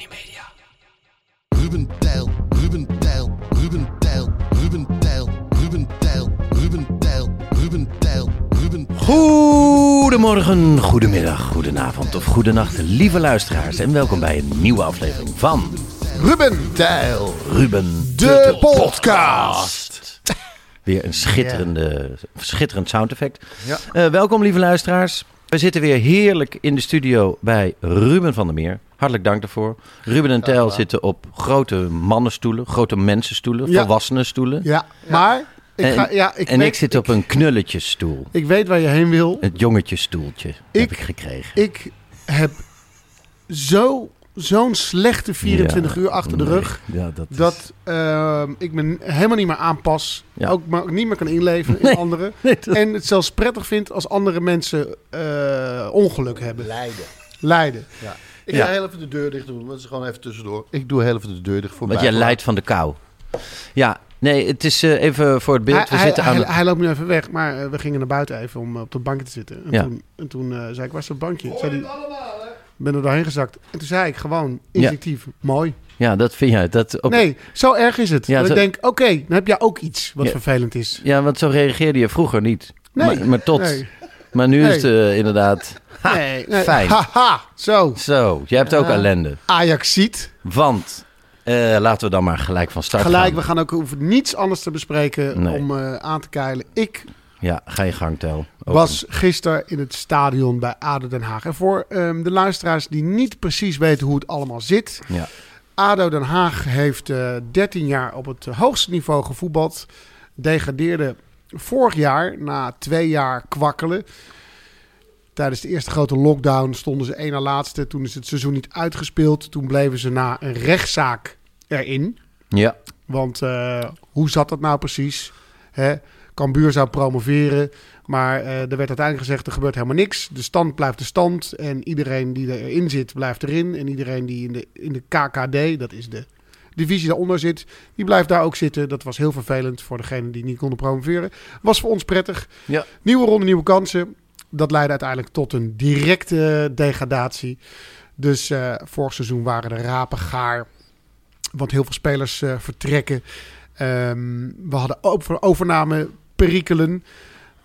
Tony Media. Ruben Tijl, Ruben Tijl, Ruben Tijl, Ruben Tijl, Ruben Tijl, Ruben Tijl, Ruben Tijl, Ruben Goedemorgen, goedemiddag, goedenavond of goedenacht, lieve luisteraars. En welkom bij een nieuwe aflevering van Ruben Tijl, Ruben de podcast. Weer een schitterende, schitterend sound effect. Ja. Eh, welkom, lieve luisteraars. We zitten weer heerlijk in de studio bij Ruben van der Meer. Hartelijk dank daarvoor. Ruben en Tijl zitten op grote mannenstoelen, grote mensenstoelen, Ja. volwassenen stoelen. Ja, maar ik, En, ga, ja, ik, en weet, ik zit op een knulletjesstoel. ik weet waar je heen wil. Het jongetjesstoeltje heb ik gekregen. Ik heb zo, zo'n slechte 24 Ja, uur achter de rug. Ja, dat, is- Dat ehm, ik me helemaal niet meer aanpas. Ja. Ook, maar ook niet meer kan inleven in anderen. Nee, dat- En het zelfs prettig vind als andere mensen eh, ongeluk hebben. Leiden. Lijden. Ja. Ik Ja. ga heel even de deur dicht doen. Dat is gewoon even tussendoor. Ik doe heel even de deur dicht voor Want mij. jij leidt van de kou. Ja, nee, het is eh, even voor het beeld. Hij, We hij, zitten aan hij, hij loopt nu even weg, maar eh, we gingen naar buiten even om op dat bankje te zitten. En Ja. toen, en toen eh, zei ik, waar is dat bankje? Zei hij, ben er doorheen gezakt. En toen zei ik gewoon instinctief, mooi. Ja, dat vind jij. Dat ook... Nee, zo erg is het. Ja, dat zo- ik denk, oké, dan heb jij ook iets wat Ja. vervelend is. Ja, want zo reageerde je vroeger niet. Nee. Maar, maar tot. Nee. Maar nu is het eh, inderdaad... Ha, nee, fijn. Haha, zo. Zo, jij hebt ook Ja. ellende. Ajax ziet. Want, eh, laten we dan maar gelijk van start Gelijk, gaan. we gaan ook hoeven niets anders te bespreken om eh, aan te keilen. Ik Ja, ga je gang, Tel. Was gisteren in het stadion bij ADO Den Haag. En voor ehm, de luisteraars die niet precies weten hoe het allemaal zit... Ja. ADO Den Haag heeft eh 13 jaar op het hoogste niveau gevoetbald. Degradeerde vorig jaar na twee jaar kwakkelen. Tijdens de eerste grote lockdown stonden ze één na laatste. Toen is het seizoen niet uitgespeeld. Toen bleven ze na een rechtszaak erin. Ja, Want eh, hoe zat dat nou precies? Hè? Cambuur zou promoveren, maar eh, er werd uiteindelijk gezegd er gebeurt helemaal niks. De stand blijft de stand en iedereen die erin zit blijft erin. En iedereen die in de, in de KKD, dat is de divisie daaronder zit, die blijft daar ook zitten. Dat was heel vervelend voor degenen die niet konden promoveren. Was voor ons prettig. Ja. Nieuwe ronde, nieuwe kansen. Dat leidde uiteindelijk tot een directe degradatie. Dus eh, vorig seizoen waren de rapen gaar. Want heel veel spelers eh, vertrekken. Ehm, we hadden over, overname perikelen.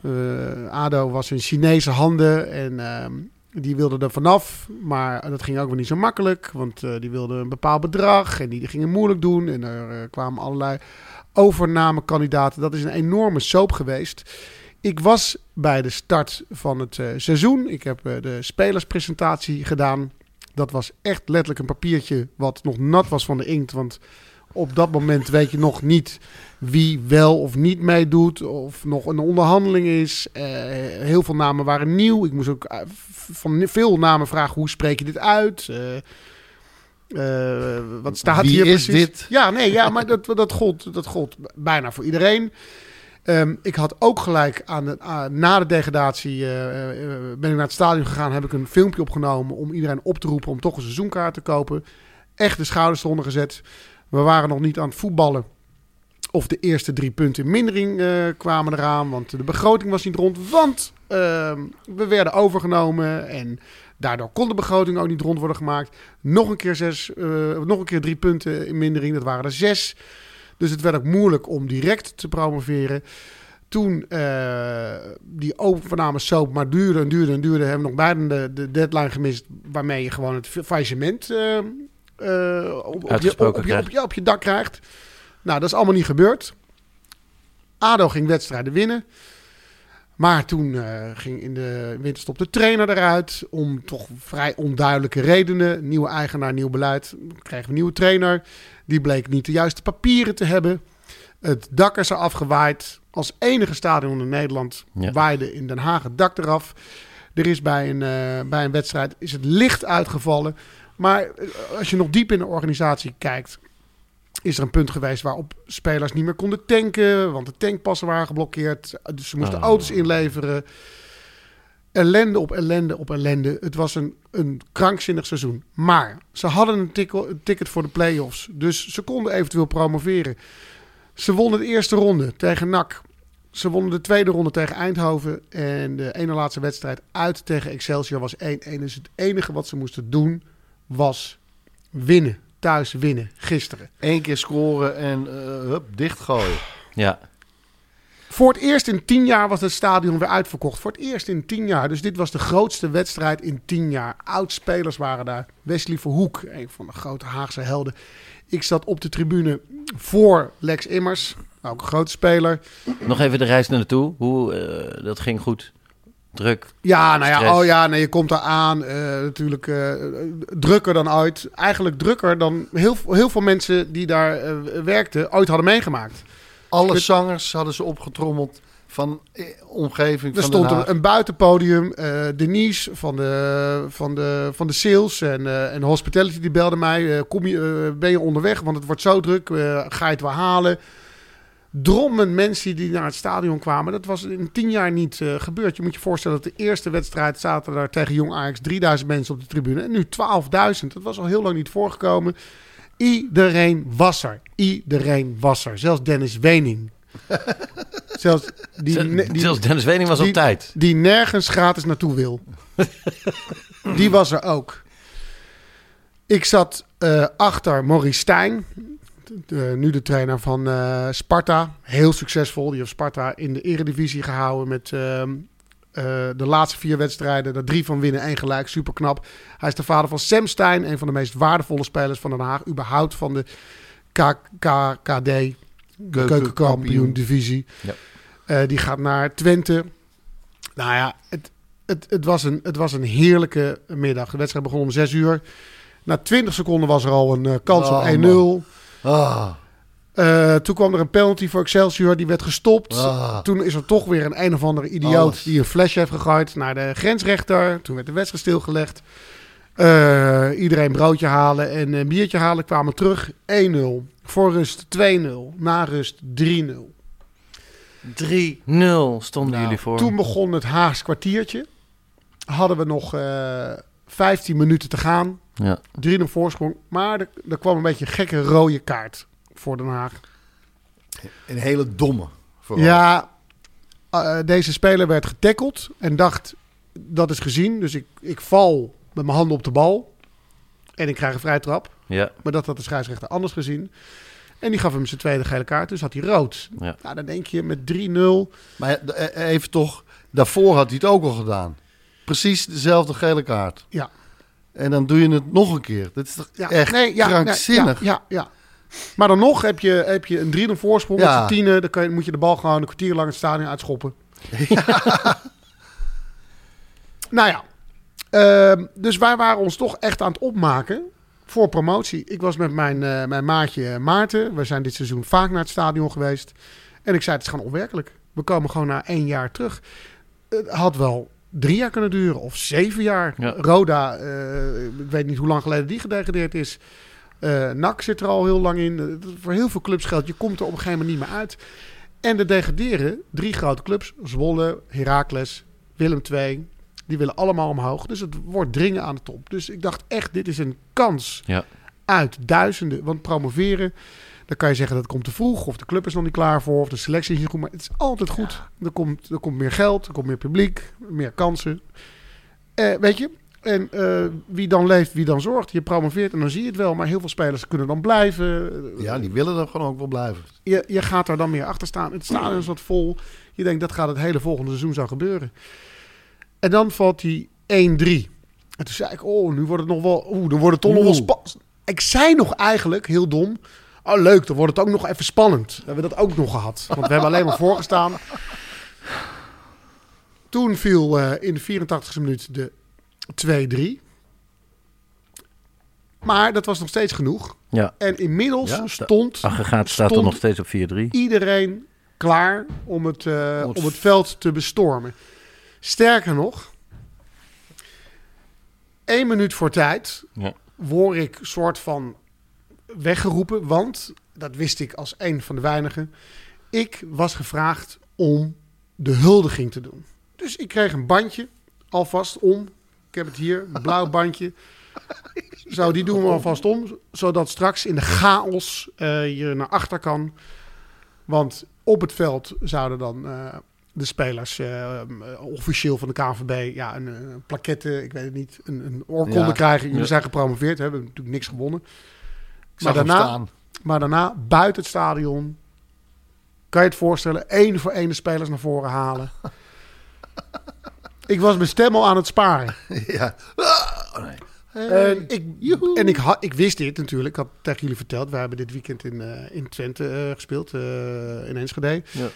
Eh, ADO was in Chinese handen en ehm, die wilden er vanaf. Maar dat ging ook weer niet zo makkelijk. Want eh, die wilden een bepaald bedrag en die gingen moeilijk doen. En er eh, kwamen allerlei overnamekandidaten. Dat is een enorme soap geweest. Ik was bij de start van het seizoen. Ik heb de spelerspresentatie gedaan. Dat was echt letterlijk een papiertje wat nog nat was van de inkt. Want op dat moment weet je nog niet wie wel of niet meedoet. Of nog een onderhandeling is. Eh, heel veel namen waren nieuw. Ik moest ook eh, van veel namen vragen hoe spreek je dit uit. Eh, wat staat Wie hier is precies? dit? Ja, nee, ja, maar dat, dat, gold, dat gold bijna voor iedereen. Ehm, ik had ook gelijk aan de, na de degradatie ben ik naar het stadion gegaan. Heb ik een filmpje opgenomen om iedereen op te roepen om toch een seizoenkaart te kopen. Echt de schouders eronder gezet. We waren nog niet aan het voetballen. Of de eerste drie punten in mindering eh, kwamen eraan. Want de begroting was niet rond. Want ehm, we werden overgenomen. En daardoor kon de begroting ook niet rond worden gemaakt. Nog een keer, zes, eh, nog een keer drie punten in mindering. Dat waren er zes. Dus het werd ook moeilijk om direct te promoveren. toen eh, die overname soap maar duurde en duurde en duurde, hebben we nog bijna de, de deadline gemist waarmee je gewoon het faillissement eh, op, op, je, op, je, op, je, op je dak krijgt. Nou, dat is allemaal niet gebeurd. ADO ging wedstrijden winnen. Maar toen eh, ging in de winterstop de trainer eruit. Om toch vrij onduidelijke redenen. Nieuwe eigenaar, nieuw beleid. Kregen we een nieuwe trainer. Die bleek niet de juiste papieren te hebben. Het dak is er afgewaaid. Als enige stadion in Nederland Ja. waaide in Den Haag het dak eraf. Er is bij een, eh, bij een wedstrijd is het licht uitgevallen. Maar eh, als je nog diep in de organisatie kijkt, is er een punt geweest waarop spelers niet meer konden tanken, want de tankpassen waren geblokkeerd. Dus ze moesten Oh. auto's inleveren. Ellende op ellende op ellende. Het was een, een krankzinnig seizoen. Maar ze hadden een, tikkel- een ticket voor de play-offs. Dus ze konden eventueel promoveren. Ze wonnen de eerste ronde tegen NAC. Ze wonnen de tweede ronde tegen Eindhoven. En de ene laatste wedstrijd uit tegen Excelsior was 1-1. Dus het enige wat ze moesten doen was winnen. Thuis winnen. Gisteren. Eén keer scoren en eh hup, dichtgooien. Ja, Voor het eerst in tien jaar was het stadion weer uitverkocht. Voor het eerst in tien jaar. Dus dit was de grootste wedstrijd in tien jaar. Oud-spelers waren daar. Wesley Verhoek, een van de grote Haagse helden. Ik zat op de tribune voor Lex Immers. Ook een grote speler. nog even de reis naar naartoe. Hoe, eh, dat ging goed. Druk. Ja, nou ja, Stress. oh ja, nee, je komt daar aan. eh, natuurlijk eh, drukker dan ooit. Eigenlijk drukker dan heel, heel veel mensen die daar eh, werkten ooit hadden meegemaakt. Alle zangers hadden ze opgetrommeld van eh, omgeving Er van stond Den een, Haag. een buitenpodium. eh, Denise van de, van, de, van de sales en, eh, en hospitality die belde mij. eh, kom je, eh, ben je onderweg? Want het wordt zo druk. eh, ga je het wel halen? Drommen mensen die naar het stadion kwamen. Dat was in tien jaar niet eh, gebeurd. Je moet je voorstellen dat de eerste wedstrijd zaten daar tegen Jong Ajax 3000 mensen op de tribune. En nu 12.000. Dat was al heel lang niet voorgekomen. Iedereen was er. Iedereen was er. Zelfs Dennis Wening. Zelfs die, Zelfs Dennis Wening was die- op tijd. die nergens gratis naartoe wil. die was er ook. Ik zat eh, achter Maurice Stijn, de- nu de trainer van eh, Sparta. Heel succesvol. Die heeft Sparta in de eredivisie gehouden met ehm, eh, de laatste vier wedstrijden. Er drie van winnen, één gelijk. Super knap. Hij is de vader van Sam Stein, een van de meest waardevolle spelers van Den Haag. Überhaupt van de KKD, de keukenkampioen divisie. Ja. Eh, die gaat naar Twente. Nou ja, het, het, het, was een, het was een heerlijke middag. De wedstrijd begon om 6 uur. Na 20 seconden was er al een kans Oh, op 1-0. Ah, Eh, toen kwam er een penalty voor Excelsior. Die werd gestopt. ah. Toen is er toch weer een een of andere idioot Alles. die een flash heeft gegooid naar de grensrechter. Toen werd de wedstrijd stilgelegd. Eh, iedereen broodje halen en een biertje halen. Kwamen terug 1-0. Voor rust 2-0. Na rust 3-0. 3-0 stonden Nou, jullie voor. Toen begon het Haags kwartiertje. Hadden we nog eh 15 minuten te gaan. Ja. 3-0 voorsprong. Maar er, er kwam een beetje een gekke rode kaart voor Den Haag. Een hele domme. vooral. Ja, eh, deze speler werd getackeld en dacht, dat is gezien. Dus ik, ik val met mijn handen op de bal. En ik krijg een vrije trap. Ja. Maar dat had de scheidsrechter anders gezien. En die gaf hem zijn tweede gele kaart. Dus had hij rood. Ja. Nou, dan denk je met 3-0. Maar eh, even toch, daarvoor had hij het ook al gedaan. Precies dezelfde gele kaart. Ja. En dan doe je het nog een keer. Dat is toch Ja, echt nee, ja, krankzinnig. Ja, ja, ja. Maar dan nog heb je, heb je een 3-0 voorsprong Ja. met z'n tienen. Dan kan je, moet je de bal gewoon een kwartier lang het stadion uitschoppen. nou ja. Ehm, dus wij waren ons toch echt aan het opmaken voor promotie. Ik was met mijn, eh, mijn maatje Maarten. We zijn dit seizoen vaak naar het stadion geweest. En ik zei, het is gewoon onwerkelijk. We komen gewoon na één jaar terug. Het had wel drie jaar kunnen duren of zeven jaar. Ja. Roda, eh, ik weet niet hoe lang geleden die gedegradeerd is. Eh NAC zit er al heel lang in. Eh, voor heel veel clubs geldt, je komt er op een gegeven moment niet meer uit. En de degraderen, drie grote clubs, Zwolle, Heracles, Willem II, die willen allemaal omhoog. Dus het wordt dringen aan de top. Dus ik dacht echt, dit is een kans Ja. uit duizenden. Want promoveren, dan kan je zeggen dat het komt te vroeg, of de club is nog niet klaar voor, of de selectie is niet goed. Maar het is altijd goed. Er, komt, er komt meer geld, er komt meer publiek, meer kansen. Eh, weet je, En eh, wie dan leeft, wie dan zorgt. Je promoveert en dan zie je het wel. Maar heel veel spelers kunnen dan blijven. Ja, die willen er gewoon ook wel blijven. Je, je gaat er dan meer achter staan. Het stadion is wat vol. Je denkt, dat gaat het hele volgende seizoen zo gebeuren. En dan valt die 1-3. En toen zei ik, oh, nu wordt het nog wel... Oeh, dan wordt het toch nog wel spannend. Ik zei nog eigenlijk, heel dom... Oh, leuk, dan wordt het ook nog even spannend. We hebben dat ook nog gehad. Want we hebben alleen maar voorgestaan. Toen viel eh, in de 84e minuut de 2-3. Maar dat was nog steeds genoeg. Ja. En inmiddels Ja, stond, Aggregaat staat er nog steeds op 4-3. iedereen klaar om het, eh, Om het- om het veld te bestormen. Sterker nog, één minuut voor tijd Ja. word ik soort van weggeroepen, want dat wist ik als een van de weinigen. Ik was gevraagd om de huldiging te doen. Dus ik kreeg een bandje alvast om. Ik heb het hier, een blauw bandje. Zo, die doen we alvast om, zodat straks in de chaos eh, je naar achter kan. Want op het veld zouden dan eh, de spelers eh, officieel van de KNVB ja, een, een plaquette, ik weet het niet, een, een oorkonde Ja. krijgen. Jullie Ja. zijn gepromoveerd, hebben natuurlijk niks gewonnen. Maar daarna- staan. Maar daarna, buiten het stadion, kan je het voorstellen, één voor één de spelers naar voren halen. ik was mijn stem al aan het sparen. Ja. Oh, nee. En, ik, en ik, ha- ik wist dit natuurlijk. Ik had tegen jullie verteld. We hebben dit weekend in, eh, in Twente eh, gespeeld. eh, in Enschede. Ja.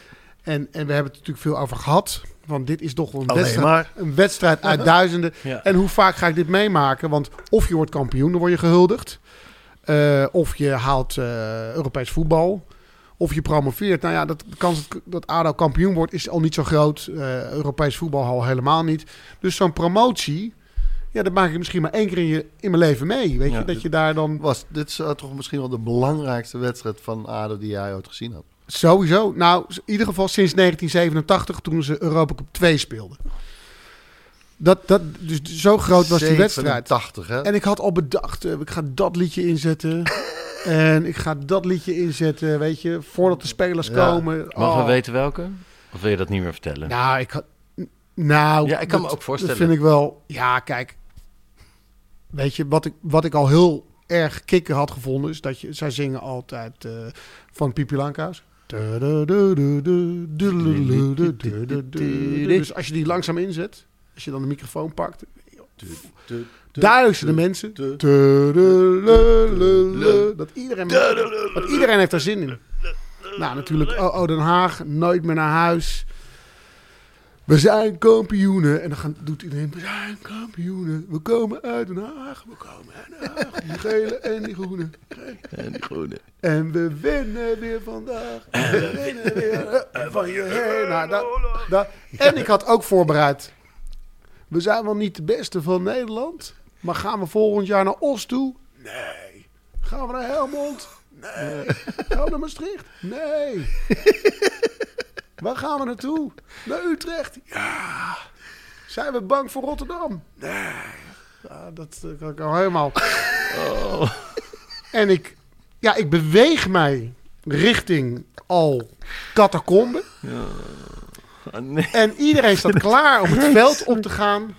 En, en we hebben het natuurlijk veel over gehad. Want dit is toch wel een wedstrijd, maar. een wedstrijd uit duizenden. Ja. En hoe vaak ga ik dit meemaken? Want of je wordt kampioen, dan word je gehuldigd. Eh, of je haalt eh, Europees voetbal. Of je promoveert. Nou ja, dat, de kans dat, ADO kampioen wordt is al niet zo groot. Eh, Europees voetbal al helemaal niet. Dus zo'n promotie, ja, dat maak ik misschien maar één keer in, je, in mijn leven mee. Weet je, Ja. dat je daar dan Was dit is, toch misschien wel de belangrijkste wedstrijd van ADO die jij ooit gezien had? sowieso... Nou, in ieder geval sinds 1987, toen ze Europa Cup 2 speelden. Dat, dat, dus zo groot was die wedstrijd. 87, hè? En ik had al bedacht, eh, ik ga dat liedje inzetten. en ik ga dat liedje inzetten, weet je, voordat de spelers Ja. komen. Mag we Oh. weten welke? Of wil je dat niet meer vertellen? Nou, ik had... Nou, Ja, ik kan me ook voorstellen. Dat vind ik wel... Ja, kijk. Weet je, wat ik, wat ik al heel erg kikker had gevonden... is dat je... Zij zingen altijd eh, van Pipi Langkous. Dus als je die langzaam inzet... Als je dan de microfoon pakt... Duizenden mensen. Dat iedereen, want iedereen heeft daar zin in. Nou, natuurlijk. Oh, oh, Den Haag, nooit meer naar huis. We zijn kampioenen. En dan gaan, doet iedereen, we zijn kampioenen. We komen uit Den Haag. We komen uit Den Haag. Die gele en die groene. En die groene. En we winnen weer vandaag. En we winnen weer van je heen. Nou, dat, dat. En ik had ook voorbereid. We zijn wel niet de beste van Nederland. Maar gaan we volgend jaar naar Os toe? Nee. Gaan we naar Helmond? Nee. Gaan we naar Maastricht? Nee. Waar gaan we naartoe? Naar Utrecht? Ja. Zijn we bang voor Rotterdam? Nee. Ja, dat eh, kan ik al helemaal. En ik, ja, ik beweeg mij richting al catacombe. Nee. En iedereen staat klaar om het veld op te gaan.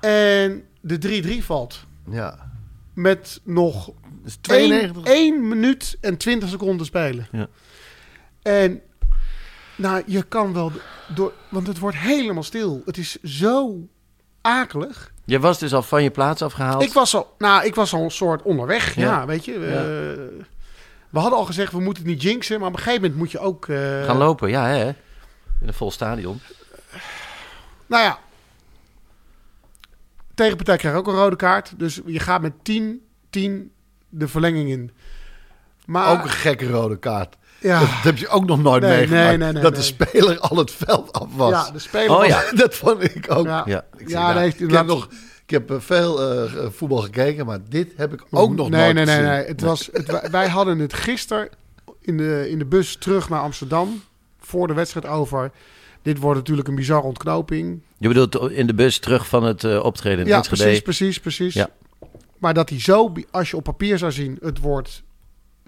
En de 3-3 valt. Ja. Met nog Dus 1, 92. 1 minuut en 20 seconden spelen. Ja. En nou, je kan wel door, want het wordt helemaal stil. Het is zo akelig. Je was dus al van je plaats afgehaald. Ik was al, nou, ik was al een soort onderweg. Ja, Ja. weet je. Ja. eh, we hadden al gezegd, we moeten het niet jinxen. Maar op een gegeven moment moet je ook... eh, Gaan lopen, ja hè? In een vol stadion. Nou ja. Tegenpartij krijgt ook een rode kaart. Dus je gaat met 10, 10 de verlenging in. Maar Ook een gekke rode kaart. ja, Dat heb je ook nog nooit Nee, meegemaakt. nee, nee, nee, dat nee. de speler al het veld af was. ja, de speler Oh was- ja. dat vond ik ook. Ja, Ja. Ik, zeg, ja nou, nee, ik heb, nog, ik heb eh, veel eh, voetbal gekeken, maar dit heb ik ook nog nee, nooit nee, nee, gezien. nee. Het was, het, wij- wij hadden het gisteren in de, in de bus terug naar Amsterdam. Voor de wedstrijd over. Dit wordt natuurlijk een bizarre ontknoping. Je bedoelt in de bus terug van het eh, optreden in ja, Enschede. precies, precies, precies. Ja. Maar dat hij zo, als je op papier zou zien, het wordt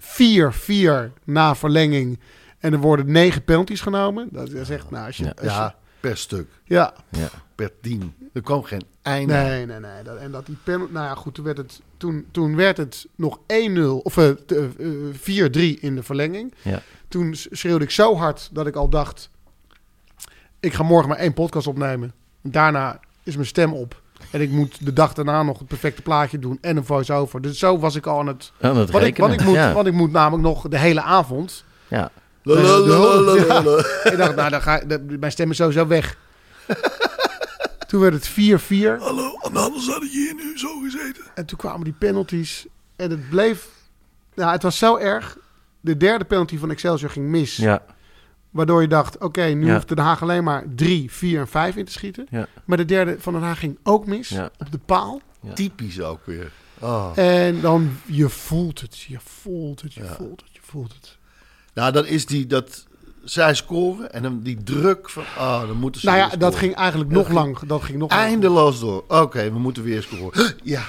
4-4 na verlenging. En er worden negen penalties genomen. Dat is echt, nou, als je, Ja. als je- Ja, per stuk. ja. Ja. per 10. Er kwam geen einde. Nee, nee, nee. Dat, en dat die penalty... Nou ja, goed, toen werd het, toen, toen werd het nog 1-0... Of eh, t- eh, 4-3 in de verlenging. Ja. Toen schreeuwde ik zo hard dat ik al dacht... Ik ga morgen maar één podcast opnemen. Daarna is mijn stem op. En ik moet de dag daarna nog het perfecte plaatje doen en een voice-over. Dus zo was ik al aan het... Aan het Want ik, rekenen. want, ik moet, ja. want ik moet namelijk nog de hele avond... ja. Lalalala. Ik dacht, nou, dan ga, de- mijn stem is sowieso weg. toen werd het 4-4. Hallo, en anders had ik hier nu zo gezeten. En toen kwamen die penalties. En het bleef... Nou, het was zo erg. De derde penalty van Excelsior ging mis. Ja. Waardoor je dacht, oké, nu Ja. hoeft Den Haag alleen maar 3, 4 en 5 in te schieten. Ja. Maar de derde van Den Haag ging ook mis. Ja. Op de paal. Ja. Typisch ook weer. Oh. En dan, je voelt het. Je voelt het, je Ja. voelt het, je voelt het. Nou, dan is die dat zij scoren en dan die druk van, oh, dan moeten ze Nou ja, weer dat ging eigenlijk Dat nog ging lang. Dat ging nog lang. eindeloos door. Oké, we moeten weer scoren. Ja,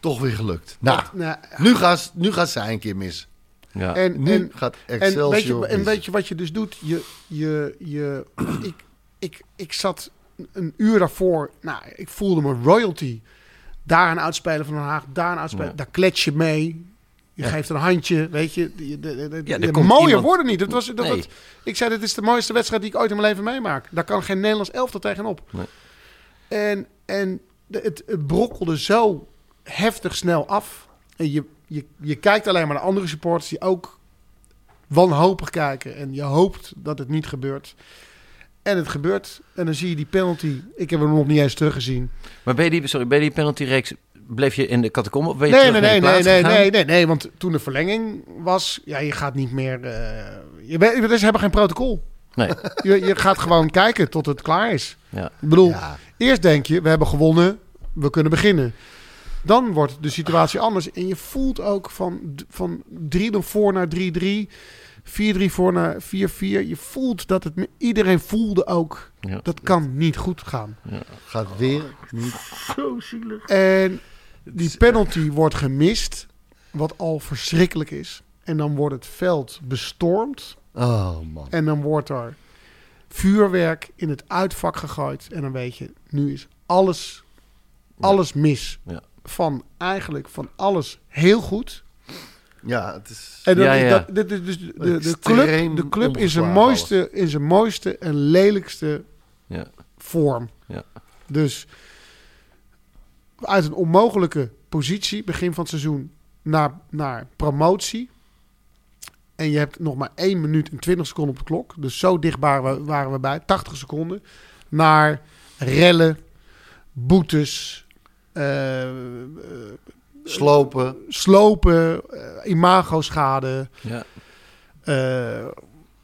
toch weer gelukt. Nou, Nou, nu gaat, nu gaat zij een keer mis. Ja. en, Nu en, gaat En Excelsior weet, je, en weet je wat je dus doet? Je, je, je, ik, ik, ik zat een uur daarvoor. Nou, ik voelde me royalty. Daar een uitspelen van Den Haag, daar een uitspelen. Ja. Daar klets je mee. Je Ja. geeft een handje, weet je. De, de, Ja, er de mooier iemand- worden niet. Dat was, dat, Nee. dat- ik zei, dit is de mooiste wedstrijd die ik ooit in mijn leven meemaak. Daar kan geen Nederlands elftal tegenop. Nee. En, en de- het, het brokkelde zo heftig snel af. En je, je, je kijkt alleen maar naar andere supporters die ook wanhopig kijken. En je hoopt dat het niet gebeurt. En het gebeurt. En dan zie je die penalty. Ik heb hem nog niet eens teruggezien. Maar ben je die, sorry, ben je die penaltyreeks... Bleef je in de catacombe of ben je Nee, nee, nee, nee, nee, nee, nee, nee. Want toen de verlenging was, ja, je gaat niet meer. eh je weet, ze hebben geen protocol. Nee. Je, je gaat gewoon kijken tot het klaar is. Ja. Ik bedoel, Ja. eerst denk je, we hebben gewonnen, we kunnen beginnen. Dan wordt de situatie anders. En je voelt ook van, van 3-0 voor naar 3-3, 4-3 voor naar 4-4. Je voelt dat het, iedereen voelde ook, Ja. dat kan niet goed gaan. Gaat weer niet. En die penalty wordt gemist, wat al verschrikkelijk is. En dan wordt het veld bestormd. Oh man. En dan wordt er vuurwerk in het uitvak gegooid. En dan weet je, nu is alles, alles mis. Ja. Van eigenlijk van alles heel goed. Ja, het is... En dan Ja, is ja. dat, dit is dus de, de, de club, de club in zijn mooiste, in zijn mooiste en lelijkste Ja. vorm. Ja. Dus uit een onmogelijke positie, begin van het seizoen, naar, naar promotie. En je hebt nog maar 1 minuut en 20 seconden op de klok. Dus zo dicht waren we, waren we bij, 80 seconden. Naar rellen, boetes, Slopen. slopen, eh, imago-schade. Ja. eh,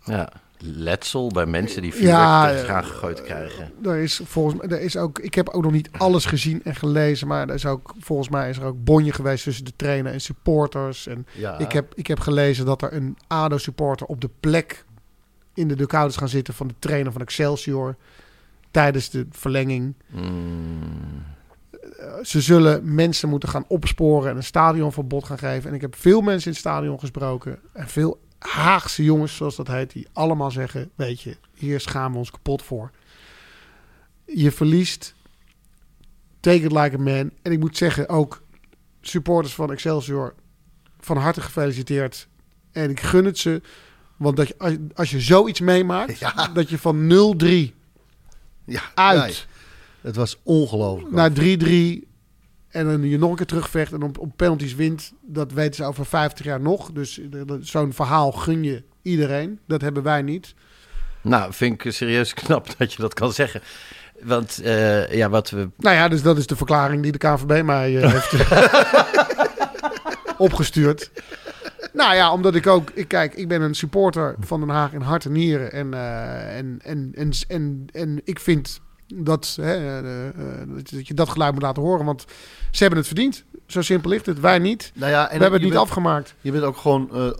ja. Letsel bij mensen die vuurwerk Ja, tegen eh, aangegooid krijgen. Er is volgens mij, er is ook, ik heb ook nog niet alles gezien en gelezen, maar er is ook, volgens mij is er ook bonje geweest tussen de trainer en supporters. En Ja. ik, heb, ik heb gelezen dat er een ADO-supporter op de plek in de dugout is gaan zitten van de trainer van Excelsior tijdens de verlenging. Mm. Eh, Ze zullen mensen moeten gaan opsporen en een stadionverbod gaan geven. En ik heb veel mensen in het stadion gesproken en veel Haagse jongens, zoals dat heet, die allemaal zeggen: Weet je, hier schamen we ons kapot voor. Je verliest. Take it like a man. En ik moet zeggen, ook supporters van Excelsior, van harte gefeliciteerd. En ik gun het ze. Want dat je, als, als je zoiets meemaakt, Ja. dat je van 0-3 ja, uit het was ongelooflijk. naar 3-3 en dan je nog een keer terugvecht en op, op penalties wint, dat weten ze over 50 jaar nog. Dus eh, zo'n verhaal gun je iedereen. Dat hebben wij niet. Nou, vind ik serieus knap dat je dat kan zeggen. Want eh, ja, wat we... Nou ja, dus dat is de verklaring die de KVB mij eh, heeft opgestuurd. Nou ja, omdat ik ook, ik kijk, ik ben een supporter van Den Haag in hart en nieren. En, eh, en, en, en, en, en ik vind dat, hè, eh, eh, dat je dat geluid moet laten horen. Want ze hebben het verdiend. Zo simpel ligt het. Wij niet. nou ja, en We hebben het niet bent, afgemaakt. Je bent ook gewoon, eh,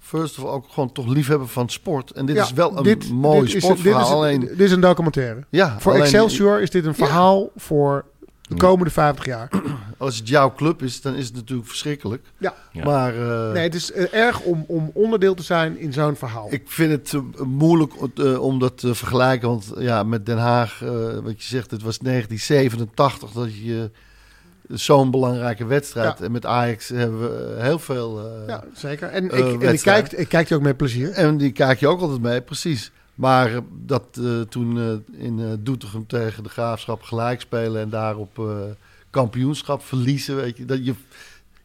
first of all, ook gewoon toch liefhebber van sport. En dit Ja, is wel een dit- mooi dit is- sportverhaal. Dit is, alleen, dit is een documentaire. ja, Voor alleen- Excelsior is dit een verhaal voor de komende 50 jaar. als het jouw club is, dan is het natuurlijk verschrikkelijk. Ja. Ja. Maar eh, Nee, het is eh, erg om, om onderdeel te zijn in zo'n verhaal. ik vind het eh, moeilijk om dat te vergelijken. Want ja, met Den Haag, wat je zegt, het was 1987 dat je zo'n belangrijke wedstrijd. Ja. En met Ajax hebben we heel veel. eh, ja, zeker. En, ik, en ik, kijk, ik kijk die ook met plezier. En die kijk je ook altijd mee, precies. Maar eh, dat eh, toen eh, in Doetinchem tegen de Graafschap gelijk spelen en daarop kampioenschap verliezen, weet je, dat je,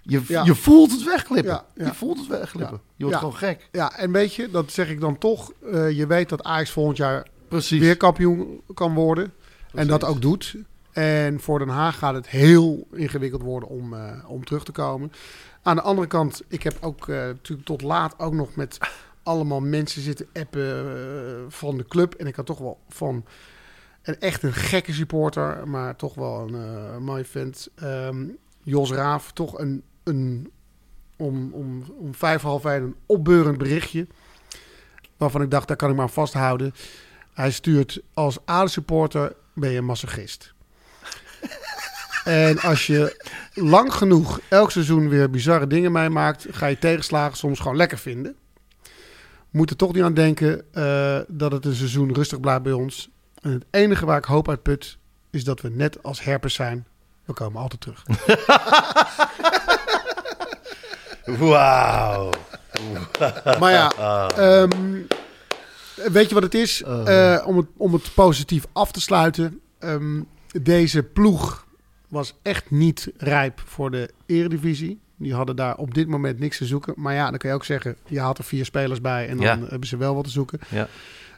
je, Ja. je voelt het wegglippen. Ja, ja. Je voelt het wegglippen. Ja. Je wordt gewoon gek. Ja, en weet je, dat zeg ik dan toch. je weet dat Ajax volgend jaar Precies. weer kampioen kan worden. En dat ook doet. En voor Den Haag gaat het heel ingewikkeld worden om, om terug te komen. Aan de andere kant, ik heb ook natuurlijk tot laat ook nog met allemaal mensen zitten appen eh, van de club. En ik had toch wel van een echt een gekke supporter, maar toch wel een eh mooie vent. Ehm, Jos Raaf, toch een, een om, om, om vijf half één een opbeurend berichtje. Waarvan ik dacht, daar kan ik maar vasthouden. Hij stuurt als ADE-supporter ben je een masochist. en als je lang genoeg elk seizoen weer bizarre dingen meemaakt, ga je tegenslagen soms gewoon lekker vinden. Moet er toch niet aan denken eh, dat het een seizoen rustig blijft bij ons. En het enige waar ik hoop uit put, is dat we net als herpers zijn. We komen altijd terug. Wauw. Maar ja, ehm, weet je wat het is? Eh, om, het, om het positief af te sluiten. ehm, deze ploeg was echt niet rijp voor de eredivisie. Die hadden daar op dit moment niks te zoeken. Maar ja, dan kan je ook zeggen, je haalt er vier spelers bij en dan Ja. hebben ze wel wat te zoeken. Ja.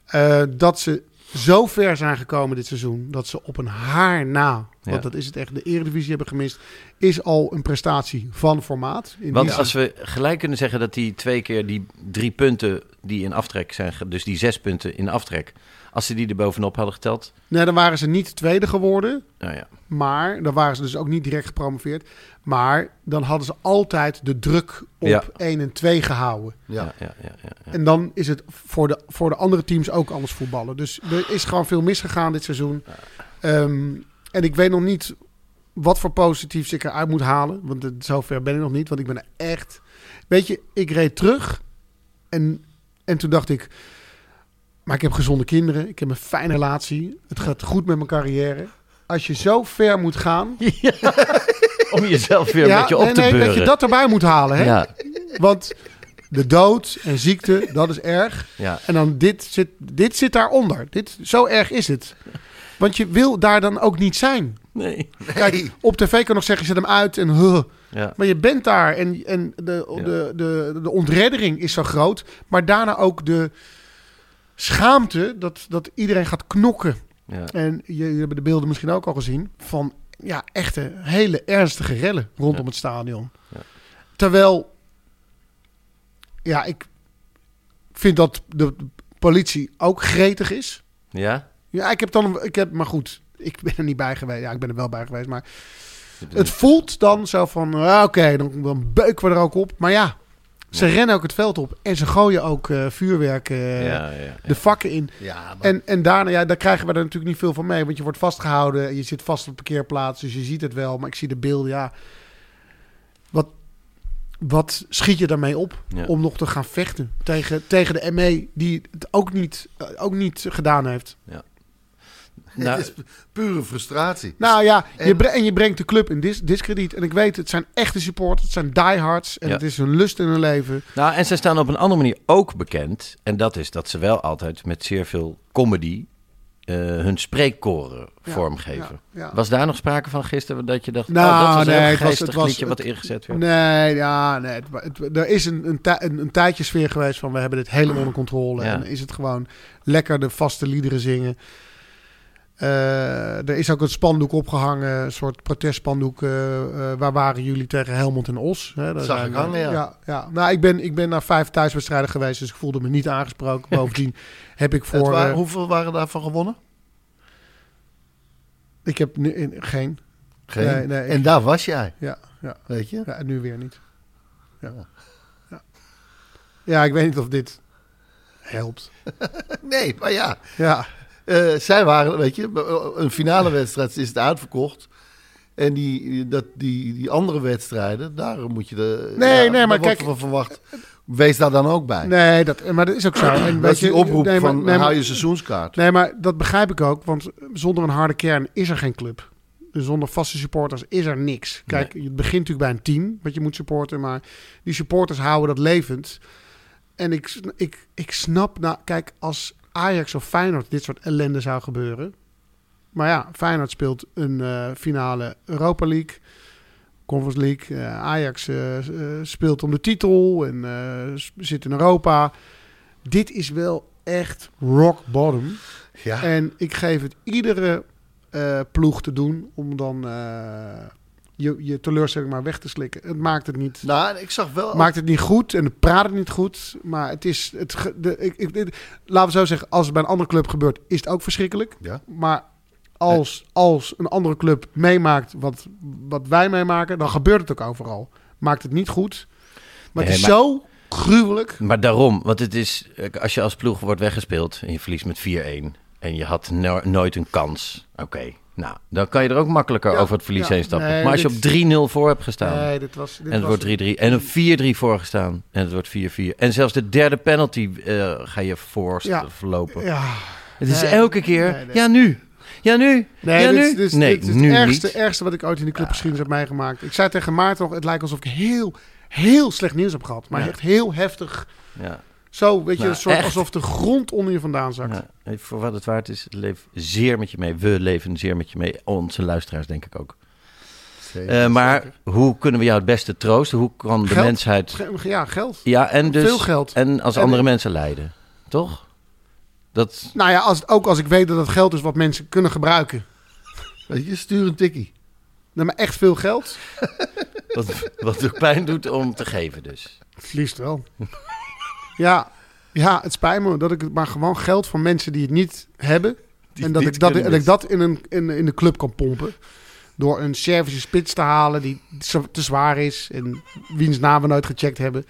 Eh, dat ze zo ver zijn gekomen dit seizoen, dat ze op een haar na, Ja. want dat is het echt, de eredivisie hebben gemist, is al een prestatie van formaat. In Want als we gelijk kunnen zeggen dat die twee keer die drie punten die in aftrek zijn, dus die zes punten in aftrek, als ze die er bovenop hadden geteld, Nee, dan waren ze niet tweede geworden. nou ja, Maar dan waren ze dus ook niet direct gepromoveerd. Maar dan hadden ze altijd de druk op Ja. 1 en 2 gehouden. Ja. ja, ja, ja, ja, ja. En dan is het voor de, voor de andere teams ook anders voetballen. Dus er is gewoon veel misgegaan dit seizoen. Ehm, en ik weet nog niet wat voor positiefs ik eruit moet halen. Want het- zover ben ik nog niet. Want ik ben er echt... Weet je, ik reed terug. En, en toen dacht ik... Maar ik heb gezonde kinderen. Ik heb een fijne relatie. Het gaat goed met mijn carrière. Als je zo ver moet gaan... Om jezelf weer een beetje op nee, te nee, beuren. dat je dat erbij moet halen. Hè? Ja, Want de dood en ziekte, dat is erg. ja. En dan dit zit, dit zit daaronder. Dit, zo erg is het. Want je wil daar dan ook niet zijn. Nee. Kijk, op tv kan je nog zeggen, zet hem uit en huh. Ja. Maar je bent daar en, en de, Ja. de, de, de ontreddering is zo groot. Maar daarna ook de schaamte dat, dat iedereen gaat knokken. Ja. En je, je hebt de beelden misschien ook al gezien van ja, echte hele ernstige rellen rondom Ja. het stadion. Ja. Terwijl, ja, ik vind dat de politie ook gretig is. ja? Ja, ik heb dan, ik heb, maar goed, ik ben er niet bij geweest. Ja, ik ben er wel bij geweest, maar het voelt dan zo van, ah, oké, dan, dan beuken we er ook op. Maar ja, ze rennen ook het veld op en ze gooien ook eh, vuurwerk eh, ja, ja, ja. de vakken in. Ja, maar En, en daarna, ja, daar krijgen we er natuurlijk niet veel van mee. Want je wordt vastgehouden. Je zit vast op de parkeerplaats. Dus je ziet het wel. Maar ik zie de beelden, ja. Wat, wat schiet je daarmee op? Ja. Om nog te gaan vechten tegen, tegen de ME. Die het ook niet, eh, ook niet gedaan heeft. Nou, het is pure frustratie. Nou ja, je En- bre- en je brengt de club in dis discrediet. En ik weet, het zijn echte supporters. Het zijn diehards. En Ja. het is hun lust in hun leven. Nou, en ze staan op een andere manier ook bekend. En dat is dat ze wel altijd met zeer veel comedy eh, hun spreekkoren Ja, vormgeven. ja. Was daar nog sprake van gisteren dat je dacht, Nou, oh, dat was een nee, heel het was- geestig het was- liedje wat ingezet werd? Nee, ja, nee. Het, er is een, een, een, een tijdje sfeer geweest van we hebben dit helemaal onder controle. En is het gewoon lekker de vaste liederen zingen. Eh, er is ook een spandoek opgehangen, een soort protestspandoek. eh, eh, waar waren jullie tegen Helmond en Os? Hè, daar Zag ik hangen, ja. ja, ja. Nou, ik ben, ik ben naar vijf thuiswedstrijden geweest, dus ik voelde me niet aangesproken. Bovendien heb ik voor... wa- eh, hoeveel waren daarvan gewonnen? ik heb nu in, geen. Geen. Nee, nee, ik- en daar was jij, Ja, ja, weet je? ja, en nu weer niet. Ja. Ja. ja, ik weet niet of dit helpt. Nee, maar ja. Ja, Eh, zij waren, weet je, een finale wedstrijd is het uitverkocht. En die, dat, die, die andere wedstrijden, daar moet je de. Nee, nee, maar kijk- van verwacht. Wees daar dan ook bij. Nee, dat, maar dat is ook zo. En dat is die oproep nee, maar- van nee, maar- hou je seizoenskaart. Nee, maar dat begrijp ik ook. Want zonder een harde kern is er geen club. Dus zonder vaste supporters is er niks. Kijk, het begint natuurlijk bij een team wat je moet supporten. Maar die supporters houden dat levend. En ik, ik, ik snap... Nou, kijk, als Ajax of Feyenoord dit soort ellende zou gebeuren... Maar ja, Feyenoord speelt een eh, finale Europa League... Conference League. Eh, Ajax eh, speelt om de titel en zit in Europa. Dit is wel echt rock bottom. Ja. En ik geef het iedere ploeg te doen om dan je, je teleurstelling maar weg te slikken. Het maakt het niet, Nou, ik zag wel. maakt het niet goed en het praat het niet goed. Maar het is, het, de, ik, ik, dit- laten we zo zeggen, als het bij een andere club gebeurt, is het ook verschrikkelijk. Ja. Maar als, als een andere club meemaakt wat, wat wij meemaken, dan gebeurt het ook overal. Maakt het niet goed. Maar het Nee, is maar- zo gruwelijk. Maar daarom, want het is, als je als ploeg wordt weggespeeld en je verliest met 4-1 en je had no- nooit een kans, oké, nou, dan kan je er ook makkelijker Ja, over het verlies ja, heen stappen. nee, maar als je op 3-0 voor hebt gestaan Nee, dit was, dit en het was wordt 3-3 en een 4-3 voor gestaan en het wordt 4-4 en zelfs de derde penalty eh, ga je voor Ja. verlopen. Ja, Het is Nee, elke keer, nee, ja nu, ja nu, Nee, ja nu. dit is- nee, dit is nu het ergste, niet. ergste wat ik ooit in de clubgeschiedenis heb meegemaakt. Ik zei tegen Maarten nog, het lijkt alsof ik heel, heel slecht nieuws heb gehad. Maar echt heel heftig. Ja. Zo, weet je, Nou, een soort, echt. alsof de grond onder je vandaan zakt. Voor wat het waard is, leef zeer met je mee. We leven zeer met je mee. Onze luisteraars denk ik ook. Zeker, Eh, maar zeker. hoe kunnen we jou het beste troosten? Hoe kan de Geld. mensheid... Ge- Ja, geld. Ja, en dus... Veel geld. En als En- andere mensen lijden. Toch? Dat... Nou ja, als, ook als ik weet dat het geld is wat mensen kunnen gebruiken. Weet je, stuur een tikkie. Nee, maar echt veel geld? Wat, wat ook pijn doet om te geven dus. Het liefst wel. Ja, ja, het spijt me dat ik het maar gewoon geld van mensen die het niet hebben. Die en dat ik dat, en ik dat in, een, in, in de club kan pompen. Door een Servische spits te halen die te zwaar is. En wiens naam we nooit gecheckt hebben.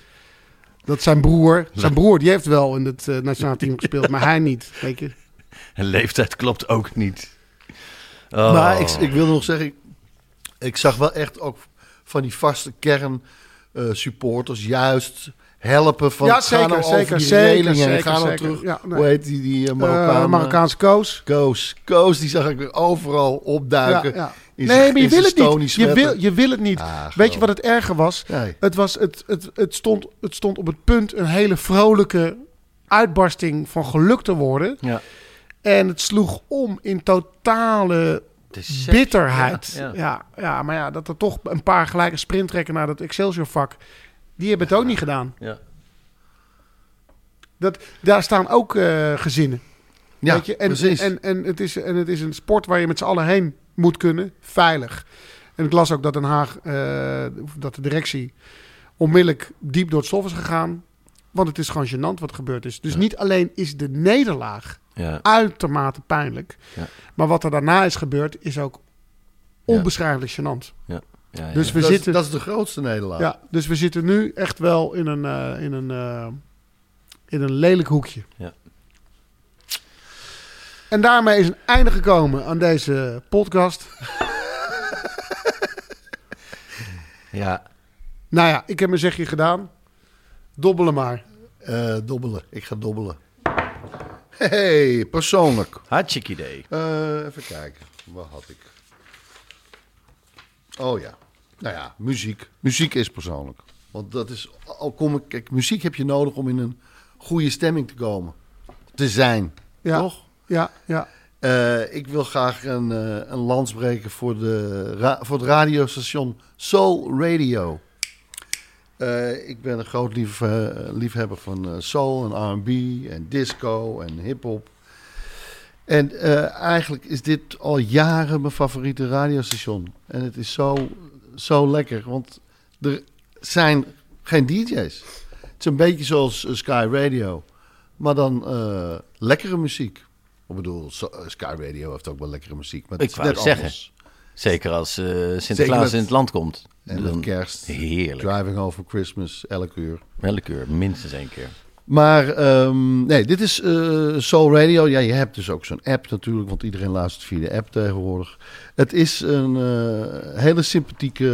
Dat zijn broer. Zijn broer die heeft wel in het eh, nationale team gespeeld, maar hij niet. Weet je. En leeftijd klopt ook niet. Oh. Maar ik, ik wil nog zeggen, ik, ik zag wel echt ook van die vaste kern eh, supporters juist helpen van Ja, zeker, nou zeker, over die zeker, reling en zeker, ga zeker. terug. Ja, nee. Hoe heet die, die eh, Eh, Marokkaan? Marokkaanse koos. Koos. Koos, die zag ik weer overal opduiken. Ja, Nee, maar je wil het niet. Je wil, je wil het niet. Ah, Weet je wat het erger was? Nee. Het, was het, het, het, stond, het stond op het punt een hele vrolijke uitbarsting van geluk te worden. Ja. En het sloeg om in totale bitterheid. Ja, Ja, maar ja, dat er toch een paar gelijke sprint trekken naar dat Excelsior-vak. Die hebben het ook niet gedaan. Ja. Dat, daar staan ook eh, gezinnen. Ja, weet je? En, precies. En, en, het is, en het is een sport waar je met z'n allen heen moet kunnen, veilig. En ik las ook dat Den Haag, eh, dat de directie onmiddellijk diep door het stof is gegaan. Want het is gewoon gênant wat er gebeurd is. Dus niet alleen is de nederlaag Ja. uitermate pijnlijk. Ja. Maar wat er daarna is gebeurd is ook onbeschrijfelijk gênant. Ja, ja. Dus we dat, zitten, is, dat is de grootste nederlaag. ja, dus we zitten nu echt wel in een, eh, in een, eh, in een lelijk hoekje. Ja. En daarmee is een einde gekomen aan deze podcast. ja. Nou ja, ik heb mijn zegje gedaan. Dobbelen maar. Eh, dobbelen. Ik ga dobbelen. Hey, persoonlijk. Hartstikke idee. Eh, even kijken. Wat had ik? Oh ja. Nou ja, muziek. Muziek is persoonlijk. Want dat is, al kom ik, kijk, muziek heb je nodig om in een goede stemming te komen. Te zijn. Ja. Toch? Ja, ja. Eh, ik wil graag een, eh, een lans breken voor, de, voor het radiostation Soul Radio. Eh, ik ben een groot lief, liefhebber van soul en R&B en disco en hip-hop. En eh, eigenlijk is dit al jaren mijn favoriete radiostation. En het is zo, zo lekker, want er zijn geen DJ's. Het is een beetje zoals eh, Sky Radio, maar dan eh, lekkere muziek. Ik bedoel, Sky Radio heeft ook wel lekkere muziek, maar het Ik is net zeggen. anders. Zeker als Sinterklaas in het land komt. En Dan- kerst, Heerlijk. Driving for Christmas, elk uur. Elke uur, minstens één keer. Maar ehm, nee, dit is eh, Soul Radio. Ja, je hebt dus ook zo'n app natuurlijk, want iedereen luistert via de app tegenwoordig. Het is een eh, hele sympathieke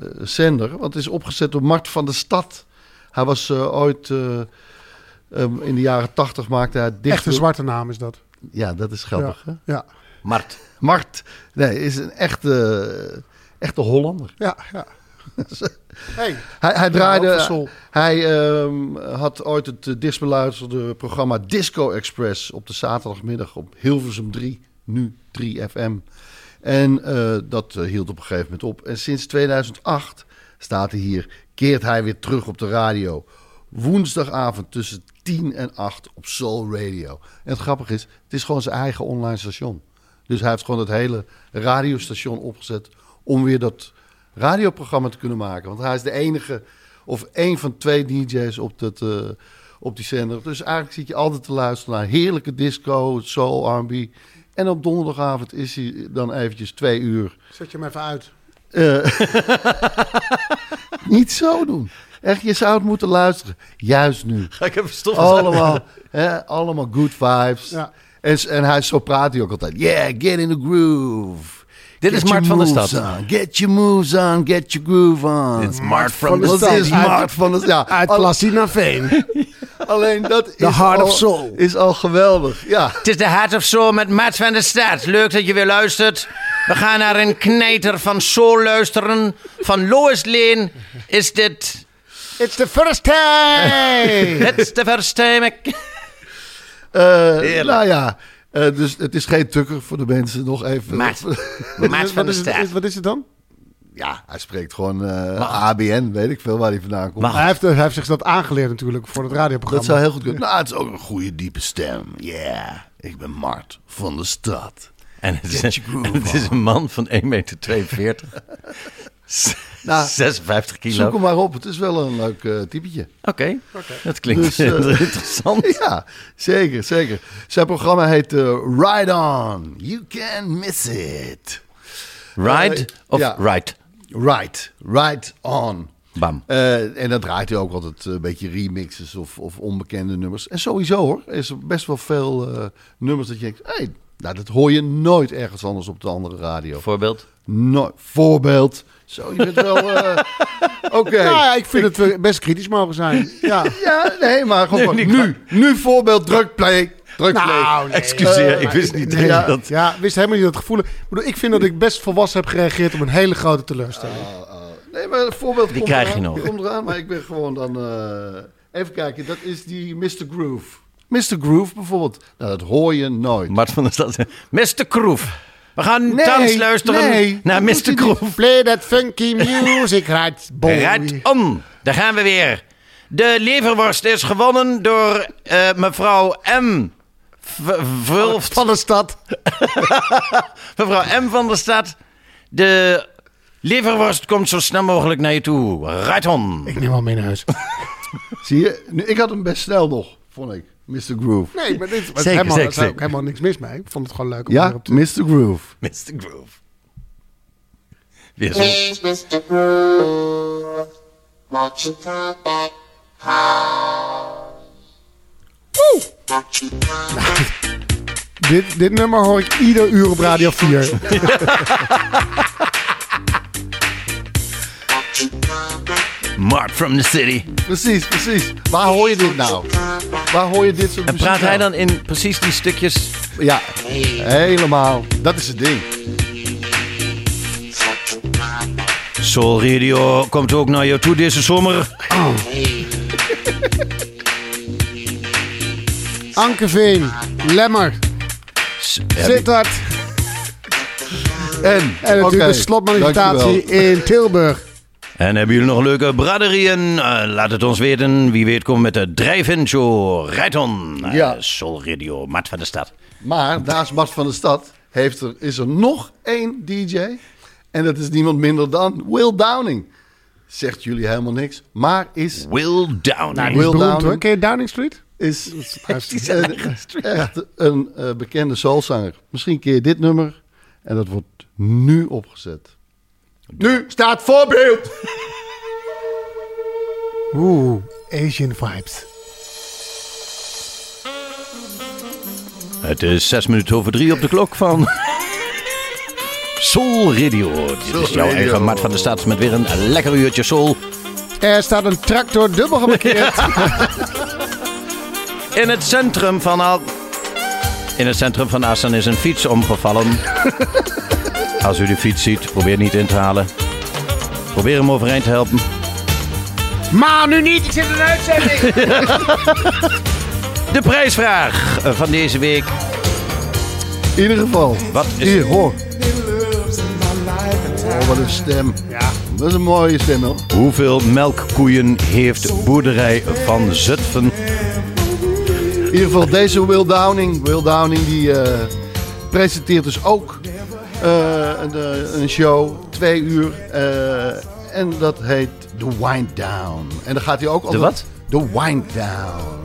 eh, zender, want het is opgezet door Mart van der Stad. Hij was ooit, eh, ehm, in de jaren tachtig maakte hij dicht. Echt een zwarte naam is dat. Ja, dat is grappig. Ja. Hè? Ja, Mart. Mart, nee, is een echte, echte Hollander. ja, ja. Hey, Hij, hij draaide. hij ehm, had ooit het uh, dichtbeluisterde programma Disco Express op de zaterdagmiddag op Hilversum 3, nu 3 FM. En eh, dat eh, hield op een gegeven moment op. En sinds 2008 staat hij hier, keert hij weer terug op de radio. Woensdagavond tussen 10 en 8 op Soul Radio. En het grappige is, het is gewoon zijn eigen online station. Dus hij heeft gewoon het hele radiostation opgezet om weer dat radioprogramma te kunnen maken. Want hij is de enige of één van twee DJ's op, dat, eh, op die zender. Dus eigenlijk zit je altijd te luisteren naar heerlijke disco, soul, R&B. En op donderdagavond is hij dan eventjes twee uur. zet je hem even uit. eh, niet zo doen. Echt, je zou het moeten luisteren. Juist nu. Ga ik even stof Allemaal, hè, allemaal good vibes. Ja. En, en hij, zo praat hij ook altijd. Yeah, get in the groove. Dit is Mart van der Stad. on. Get your moves on, get your groove on. Dit is Mart van van der Stad. is Uit- Mart van der Ja, Uit Placina Veen. alleen dat is Heart al, of Soul. is al geweldig. Ja, Het is de Heart of Soul met Mart van der Stad. Leuk dat je weer luistert. We gaan naar een knijter van soul luisteren. Van Lois Lane is dit... It's the first time! It's the first time ik... Eh, Heerlijk. nou ja. Eh, dus het is geen tukker voor de mensen. Nog even. Mart. Mart van wat, der is het, Stad. is- wat is het dan? Ja, hij spreekt gewoon eh, ABN. Weet ik veel waar hij vandaan komt. Wacht. Hij heeft, hij heeft zich dat aangeleerd natuurlijk voor het Dat radioprogramma. zou heel goed kunnen. Nou, het is ook een goede diepe stem. Ja, ik ben Mart van de stad. Het is, en het is een man van 1,42 meter. Nou, 56 kilo. Zoek Oké, hem maar op. Het is wel een leuk eh typetje. dat klinkt Dus, eh, interessant. Ja, zeker, zeker. Zijn programma heet eh, Ride On. You can miss it. Ride of ja. right? Ride, Ride On. Bam. Eh, en dan draait hij ook altijd een beetje remixes of, of onbekende nummers. En sowieso hoor, er is best wel veel eh, nummers dat je denkt... Hey, nou, dat hoor je nooit ergens anders op de andere radio. Voorbeeld? No voorbeeld. Zo, je bent wel... eh, Oké. Nou ja, ik vind dat we best kritisch mogen zijn. Ja. Ja, nee, maar gewoon Nee, nu. Nu voorbeeld, druk play. Druk. Nou, nee. Excuseer, Eh, ik wist niet nee, ja. dat... Ja, wist helemaal niet dat gevoel. Ik, vind dat ik best volwassen heb gereageerd op een hele grote teleurstelling. Nee, maar een voorbeeld Die komt krijg je nog. Komt eraan, maar ik ben gewoon dan... eh, even kijken, dat is die Mr. Groove. Mr. Groove bijvoorbeeld. Nou, dat hoor je nooit. Mart van der Stad. Mr. Kroef. We gaan Nee, thans luisteren nee, naar Mr. Kroef. Play that funky music, right boy. Red on. Daar gaan we weer. De leverworst is gewonnen door eh, mevrouw M. V- Vulft. Van de stad. Mevrouw M. van der Stad. De leverworst komt zo snel mogelijk naar je toe. Right on. Ik neem wel mee naar huis. Zie je? Nu, ik had hem best snel nog, vond ik. Mr. Groove. Nee, maar dit was Zeker, helemaal, zeker, er is ook zeker. helemaal niks mis mee. Ik vond het gewoon leuk om Ja, erop te... Mr. Groove. Mr. Groove. Weer zo. Please, Mr. Groove, won't you come back come Dit, dit nummer hoor ik ieder uur op Radio 4. Mark from the city. Precies, precies. Waar hoor je dit nou? Waar hoor je dit soort En praat hij nou? dan in precies die stukjes... Ja, helemaal. Dat is het ding. Soul Radio komt ook naar jou toe deze zomer. Ankeveen, Lemmer, Sittard En, en natuurlijk oké, de slotmanifestatie in Tilburg. En hebben jullie nog leuke braderieën? Eh, laat het ons weten. Wie weet komen met de drive-in show. Rijton. Uh, Ja. Soul Radio, Mart van de Stad. Maar naast Mart van de Stad heeft er, is er nog één DJ. En dat is niemand minder dan Will Downing. Zegt jullie helemaal niks. Maar is, Will Downing. Nou, Will is beroemd Downing. hoor. Ken je Downing Street? is zijn een- street. echt een eh, bekende soulzanger. Misschien keer je dit nummer. En dat wordt nu opgezet. Nu staat voorbeeld! Oeh, Asian vibes. Het is zes minuten over drie op de klok van... Soul Radio. Dit is jouw eigen Mart van de Stad met weer een lekker uurtje soul. Er staat een tractor dubbel geparkeerd. In het centrum van Al... In het centrum van Assen is een fiets omgevallen. Als u de fiets ziet, probeer niet in te halen. Probeer hem overeind te helpen. maar nu niet, ik zit in een uitzending. De prijsvraag eh, van deze week. In ieder geval. Wat is Hier, hoor. Oh, wat een stem. Ja. Dat is een mooie stem, hoor. Hoeveel melkkoeien heeft boerderij van Zutphen? In ieder geval deze Will Downing. Will Downing die eh, presenteert dus ook een, eh, een show, twee uur. eh, en dat heet The Wind Down. En dan gaat hij ook altijd... wat? The Wind Down.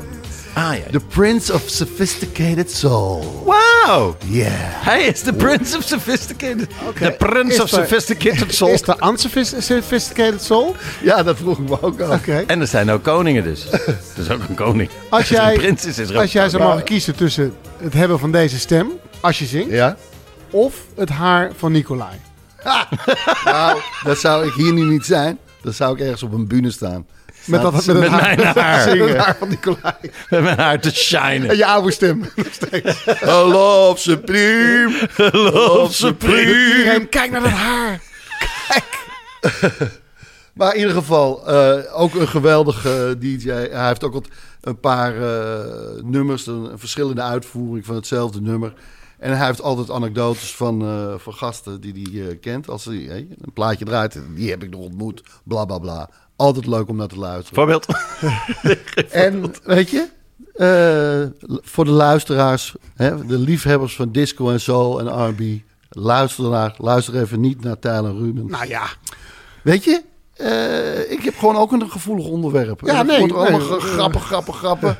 Ah ja. The Prince of Sophisticated Soul. Wauw! Yeah. Hij is de Prince of Sophisticated. De Is Prince of Sophisticated Soul. Is de unsophisticated soul? Ja, dat vroeg ik me ook. Oké. En er zijn ook koningen dus. Er is ook een koning. Als een jij, is als jij zou mogen kiezen tussen het hebben van deze stem, als je zingt, Ja? Of het haar van Nicolai. Nou, dat zou ik hier nu niet zijn. Dan zou ik ergens op een bühne staan. Met, dat, met, Met haar, mijn haar. Met het haar van Nicolai. Met mijn haar te shinen. En je oude stem. Nog steeds. Love Supreme. Love Supreme. Kijk naar dat haar. Maar in ieder geval, eh, ook een geweldige DJ. Hij heeft ook wat een paar eh, nummers, een, een verschillende uitvoering van hetzelfde nummer. En hij heeft altijd anekdotes van, eh, van gasten die hij eh, kent. Als hij hey, een plaatje draait, die heb ik nog ontmoet, bla bla bla. Altijd leuk om naar te luisteren. Voorbeeld. En weet je, eh, voor de luisteraars, hè, de liefhebbers van disco en soul en R&B, luister naar, luister even niet naar Tyler Ruben. Nou ja, Weet je, eh, ik heb gewoon ook een gevoelig onderwerp. Ja, nee, wordt allemaal nee. gra- grappen, grappen, grappen.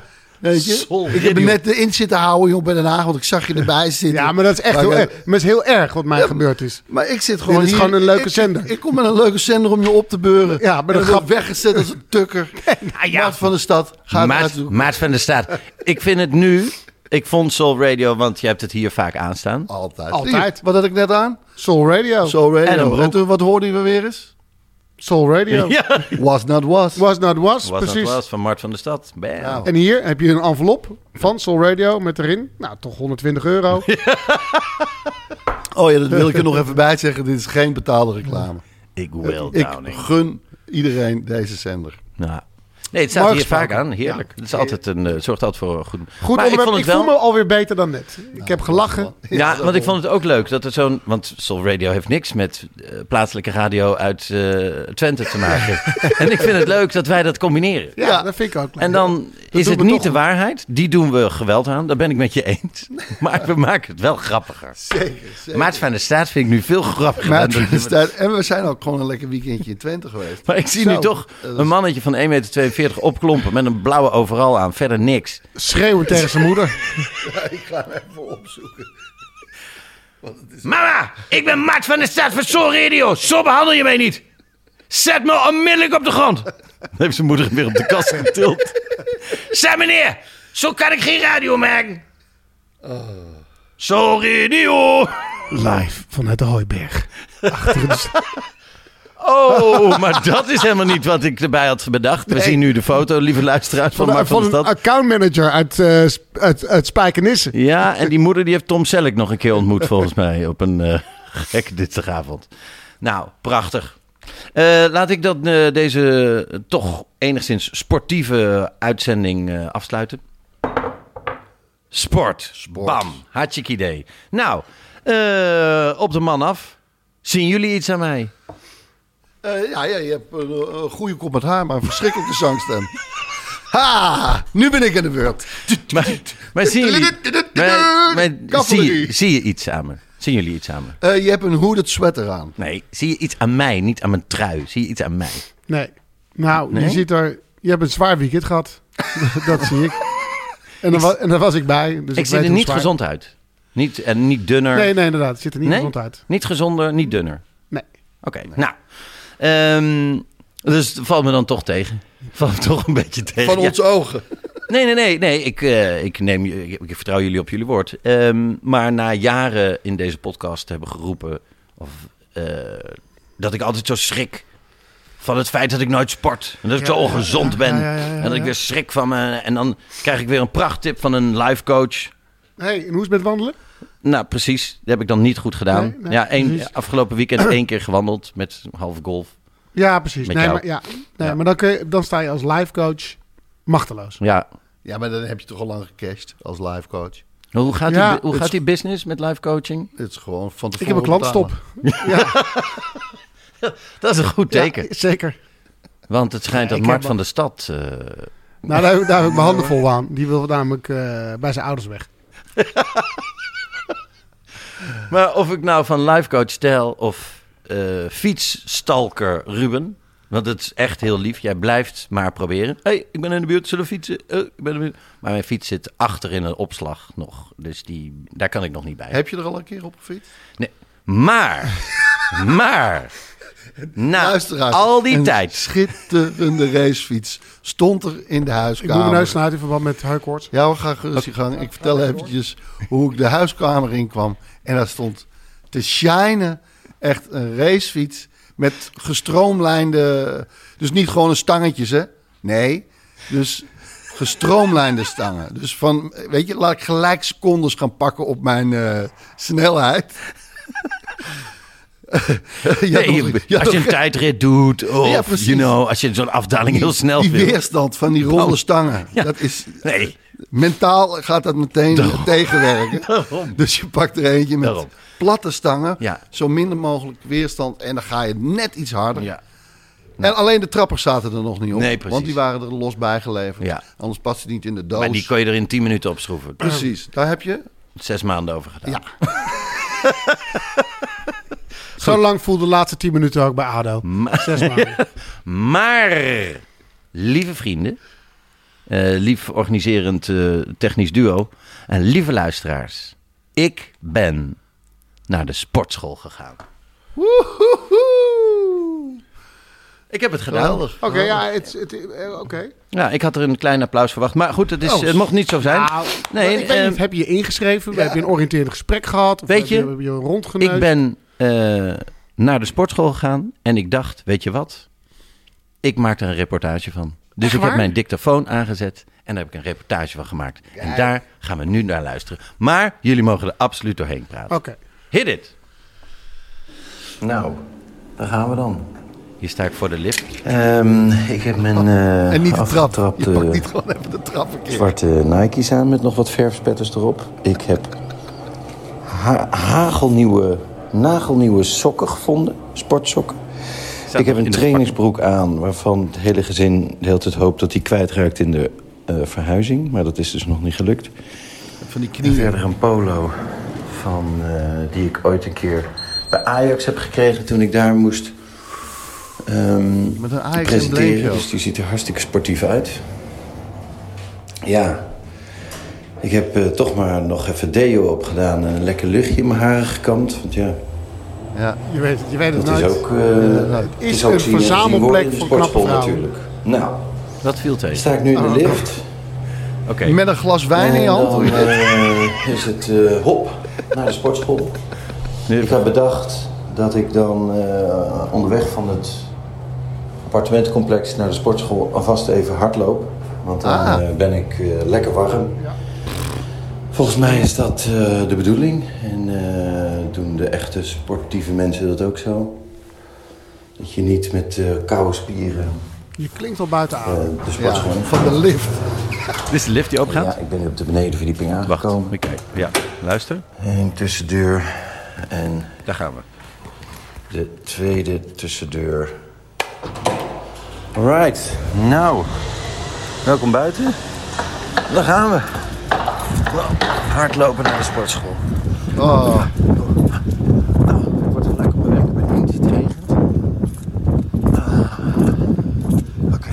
Weet je, ik heb er net in zitten houden joh, bij Den Haag, want ik zag je erbij zitten. ja, maar dat is echt Maar heel ik- erg. Maar is heel erg wat mij gebeurd is. Maar ik zit gewoon is hier. gewoon een leuke ik, zender. Ik, ik kom met een leuke zender om je op te beuren. Ja, maar En grap- wordt weggezet als een tukker. Nou ja. Maat van de stad. Ga het Maat, van de Staat. Ik vind het nu... Ik vond Soul Radio, want je hebt het hier vaak aanstaan. Altijd. Altijd. Hier, Wat had ik net aan? Soul Radio. Soul Radio. En een broek. toen, wat hoorden we weer eens? Soul Radio. Ja. Was not was. Was not was, Was precies. dat was van Mart van de Stad. Bam. Nou. En hier heb je een envelop van Soul Radio met erin, nou toch 120 euro. Oh ja, dat wil ik er nog even bij zeggen. Dit is geen betaalde reclame. Ik wil Ik Downing. gun iedereen deze zender. Nou. Nee, het staat hier vaak aan. Heerlijk. Het is altijd een, eh, zorgt altijd voor een goed... Goed maar ik onderwerp. vond Ik, het wel... voel me alweer beter dan net. Ik heb gelachen. Ja, want ik vond het ook leuk dat er zo'n... Want Soul Radio heeft niks met eh, plaatselijke radio uit eh, Twente te maken. en ik vind het leuk dat wij dat combineren. Ja, Ja. dat vind ik ook leuk. En dan is het niet de waarheid. Die doen we geweld aan. Daar ben ik met je eens. Maar we maken het wel grappiger. Zeker, zeker. Maat van de Staat vind ik nu veel grappiger. Maar dan- het staat- en we zijn ook gewoon een lekker weekendje in Twente geweest. Maar ik zie Zo, nu toch een mannetje van 1,42 meter opklompen met een blauwe overal aan. Verder niks. Schreeuwen tegen zijn moeder. Ik ga hem even opzoeken. Mama, ik ben Maat van de Staat van Soul Radio. Zo behandel je mij niet. Zet me onmiddellijk op de grond. Dan heeft zijn moeder hem weer op de kast getild. Zeg meneer, zo kan ik geen radio maken. Soul Radio. Live vanuit de Hooiberg. Achter de... Oh, maar dat is helemaal niet wat ik erbij had bedacht. We zien nu de foto, lieve luisteraars, van, Van, Mark van van de Stad. accountmanager uit, Sp- uit, uit Spijkenisse. Ja, en die moeder die heeft Tom Selleck nog een keer ontmoet volgens mij op een eh, gekke dinsdagavond. Nou, prachtig. Eh, laat ik eh, deze toch enigszins sportieve uitzending afsluiten. Sport. Sport. Bam. Hartstikke idee. Nou, op de man af. Zien jullie iets aan mij? Eh, ja, ja, je hebt een, een goede kop met haar, maar een verschrikkelijke zangstem. Ha! Nu ben ik aan de beurt. Maar, maar zien jullie... Maar, maar zie, zie je iets aan me? Zien jullie iets aan me? Eh, je hebt een hooded sweater aan. Nee, zie je iets aan mij, niet aan mijn trui. Zie je iets aan mij? Nee. Nou, Nee? je ziet er... Je hebt een zwaar weekend gehad. dat zie ik. En daar, wa- en daar was ik bij. Dus ik zie er niet gezond uit. Niet, en niet dunner. Nee, nee, inderdaad. Het ziet er niet Nee? gezond uit. Niet gezonder, niet dunner. Nee. Oké, nou. Ehm, dus het valt me dan toch tegen. Valt me toch een beetje tegen. Van Ja. onze ogen. Nee, nee, nee. nee ik, eh, ik, neem, je- ik, ik vertrouw jullie op jullie woord. Ehm, maar na jaren in deze podcast te hebben geroepen... Of, eh, dat ik altijd zo schrik van het feit dat ik nooit sport. En dat ik zo ongezond ben. ja, ja, ja, en dat ik weer schrik van me. En dan krijg ik weer een prachttip van een life coach. hey, en hoe is het met wandelen? Nou, precies. Dat heb ik dan niet goed gedaan. Nee, nee, ja, één, afgelopen weekend één keer gewandeld met half golf. Ja, precies. Nee, maar, ja, nee, Ja. maar dan, kun je, dan sta je als life coach machteloos. Ja. Ja, maar dan heb je toch al lang gecashed als live coach. Hoe gaat, Ja, die, hoe gaat die business met life coaching? Het is gewoon van Ik heb een klantstop. Ja, Dat is een goed teken. ja, zeker. Want het schijnt dat Mart van de Stad... eh, Nou, daar, heb ik- daar heb ik mijn handen vol aan. Die wil namelijk eh, bij zijn ouders weg. Maar of ik nou van lifecoach stel of eh, fietsstalker Ruben. Want het is echt heel lief. Jij blijft maar proberen. hey, ik ben in de buurt, zullen we fietsen? Eh, ik ben in de buurt. Maar mijn fiets zit achter in een opslag nog. Dus die, daar kan ik nog niet bij. Heb je er al een keer op gefietst? Nee. Maar, maar... Na Luisteraars, al die een tijd... schitterende racefiets stond er in de Ik huiskamer. moet mijn neus snuiten in verband met huikoorts. Ja, we gaan gang. Ik vertel eventjes hoe ik de huiskamer inkwam. En daar stond te shinen echt een racefiets met gestroomlijnde... Dus niet gewoon een stangetjes, hè? Nee, dus gestroomlijnde stangen. Dus van, weet je, laat ik gelijk secondes gaan pakken op mijn eh, snelheid. Ja, Nee, nog- je- ja, als je een tijdrit doet, of Ja, you know, als je zo'n afdaling heel snel die wil. weerstand van die ronde stangen. Ja. Dat is, Nee, mentaal gaat dat meteen tegenwerken. Dus je pakt er eentje met Daarom. platte stangen. Ja. Zo minder mogelijk weerstand. En dan ga je net iets harder. ja. En alleen de trappers zaten er nog niet op. Nee, precies. Want die waren er los bij geleverd. Ja. Anders past het niet in de doos. maar die kon je er in 10 minuten opschroeven. Precies, daar heb je. Zes maanden over gedaan. Ja. Zo lang voelde de laatste 10 minuten ook bij ADO. Zes maanden. Maar, lieve vrienden, eh, lief organiserend eh, technisch duo en lieve luisteraars, ik ben naar de sportschool gegaan. Ik heb het gedaan. Geweldig. Oké, ja, het, het, eh, oké. Ja, ik had er een klein applaus verwacht. Maar goed, het, is, Oh. het mocht niet zo zijn. Nou, nee, ik weet eh, niet, heb je je ingeschreven? Heb je een oriënterend gesprek gehad? Of Weet heb je, heb je rondgeneust? ik ben eh, naar de sportschool gegaan en ik dacht, weet je wat? Ik maak er een reportage van. Dus Echt ik heb mijn dictafoon aangezet en daar heb ik een reportage van gemaakt. En daar gaan we nu naar luisteren. Maar jullie mogen er absoluut doorheen praten. Oké. Hit it! Nou, daar gaan we dan. Hier sta ik voor de lift. Ehm, ik heb mijn uh, En niet de trap. Je pakt niet gewoon even de trap een keer. zwarte Nike's aan met nog wat verfspetters erop. Ik heb ha- hagelnieuwe, nagelnieuwe sokken gevonden, sportsokken. ik heb een trainingsbroek aan waarvan het hele gezin de hele tijd hoopt dat die kwijtraakt in de eh, verhuizing. Maar dat is dus nog niet gelukt. Van die En knieën. verder een polo van, eh, die ik ooit een keer bij Ajax heb gekregen toen ik daar moest ehm, Met een Ajax presenteren. Dus die ziet er hartstikke sportief uit. Ja, ik heb eh, toch maar nog even deo opgedaan en een lekker luchtje in mijn haren gekamd. Want ja, Ja. Je weet het, je weet het dat is ook, eh, het is ook een zien- zien verzamelplek worden in de voor knappe vrouwen. natuurlijk. Nou, Dat viel tegen. sta ik nu in de lift. Oké. Met een glas wijn in je hand. dan eh, is het eh, hop naar de sportschool. Ik heb bedacht dat ik dan eh, onderweg van het appartementencomplex naar de sportschool alvast even hardloop. Want dan Ah. eh, ben ik eh, lekker warm. Volgens mij is dat eh, de bedoeling. En eh, doen de echte sportieve mensen dat ook zo. Dat je niet met eh, koude spieren Je klinkt al buiten adem. de Ja, sportschool van de lift. Dit is de lift die opgaat? Ja, ik ben nu op de benedenverdieping Wacht, aangekomen. ik kijk. Ja, luister. Eén tussendeur en Daar gaan we. de tweede tussendeur. Alright, nou, welkom buiten. Daar gaan we. Hardlopen naar de sportschool. Oh, Nou, het wordt gelijk op mijn. Ik het regent. Ah, Oké.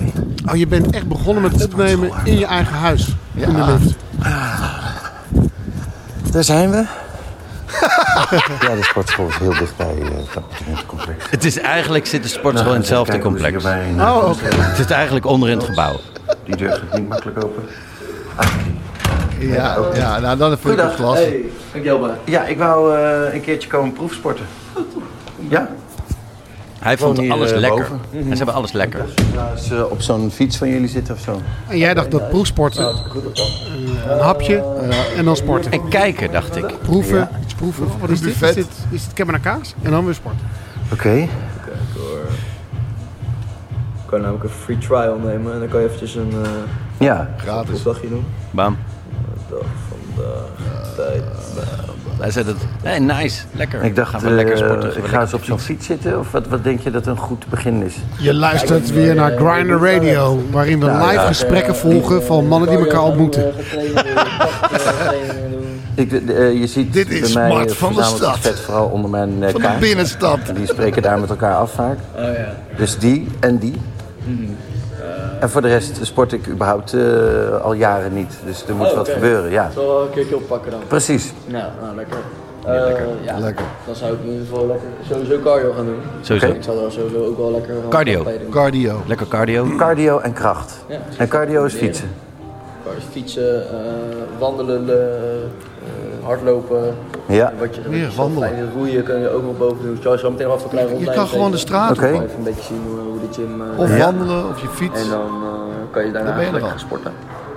Oh, je bent echt begonnen met opnemen in je eigen huis. In de lift. Daar zijn we. ja, de sportschool is heel dichtbij eh, het appartementencomplex. Het is eigenlijk zit de sportschool in hetzelfde complex. Oh, oké. Het zit eigenlijk onder in het gebouw. Die deur gaat niet makkelijk open. Ja, ja nou dan vind ik het klas. Ja, ik wou eh, een keertje komen proefsporten. Ja. Hij vond hier, alles eh, lekker. En ze hebben alles lekker. Als ze op zo'n fiets van jullie zitten of zo. En jij dacht dat proefsporten, een, een hapje en dan sporten. En kijken, dacht ik. Proeven, iets proeven. Wat is dit? Is dit, is dit naar kaas? En dan weer sporten. Oké. kan je namelijk een free trial nemen en dan kan je eventjes een uh, Ja, Gratis. opdrachtje doen. bam. Dag vandaag, tijd. Hij zei dat. Hey, nice, lekker. Ik dacht, gaan we lekker eh, sporten. ik ga eens op zo'n fiets zitten. Of wat, wat denk je dat een goed begin is? Je luistert weer naar Grinder Radio, waarin we live gesprekken volgen van mannen die elkaar ontmoeten. Ik, eh, je ziet Dit is bij mij eh, van de stad. vet vooral onder mijn eh Van de binnenstad. Die spreken daar met elkaar af vaak. Oh ja. Dus die en die. En voor de rest sport ik überhaupt eh, al jaren niet. Dus er moet Oh, wat gebeuren, ja. Ik zal wel een keertje oppakken dan. Precies. Nou, nou lekker. Eh, ja, Lekker. Dan zou ik in ieder geval lekker sowieso cardio gaan doen. Sowieso. Ik zal dan sowieso ook wel lekker gaan Cardio. doen. Cardio. Lekker cardio. Cardio en kracht. Ja. En cardio is fietsen. Cardio, Fietsen, eh, wandelen, eh, hardlopen. Ja. Wat je, Meer wat je wandelen. kleine roeien kun je ook nog boven doen. Zal je zo meteen een kleine Je kan gewoon de straat Oké. op. Even een beetje zien hoe, hoe de gym... eh, Of Ja. wandelen, of je fiets. En dan eh, kan je daarna Dan ben je er lekker gaan sporten.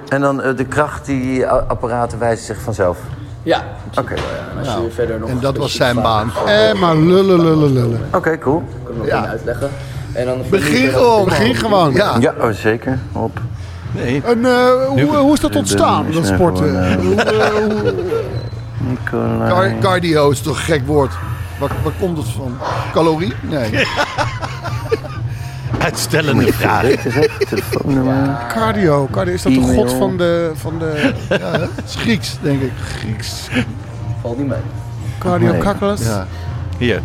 En dan eh, de kracht, die apparaten wijzen zich vanzelf. Ja, Oké. en als je verder nog En dat was zijn baan. Eh, maar lullen, lullen, lullen. Oké, cool. kan ik nog Ja. uitleggen. En dan Begin gewoon. Begin gewoon. Ja. Ja, oh, zeker. Op. Nee. En eh, hoe, hoe is dat ontstaan, dat sporten? gewoon, Nicolai. Car- cardio is toch een gek woord. Waar, waar komt het van? Calorie? Nee. Uitstellende vraag. Cardio, cardio, is dat de god van de, van de Ja, het is Grieks, denk ik. Grieks? valt niet mee. Cardio Nee. Ja. Hier.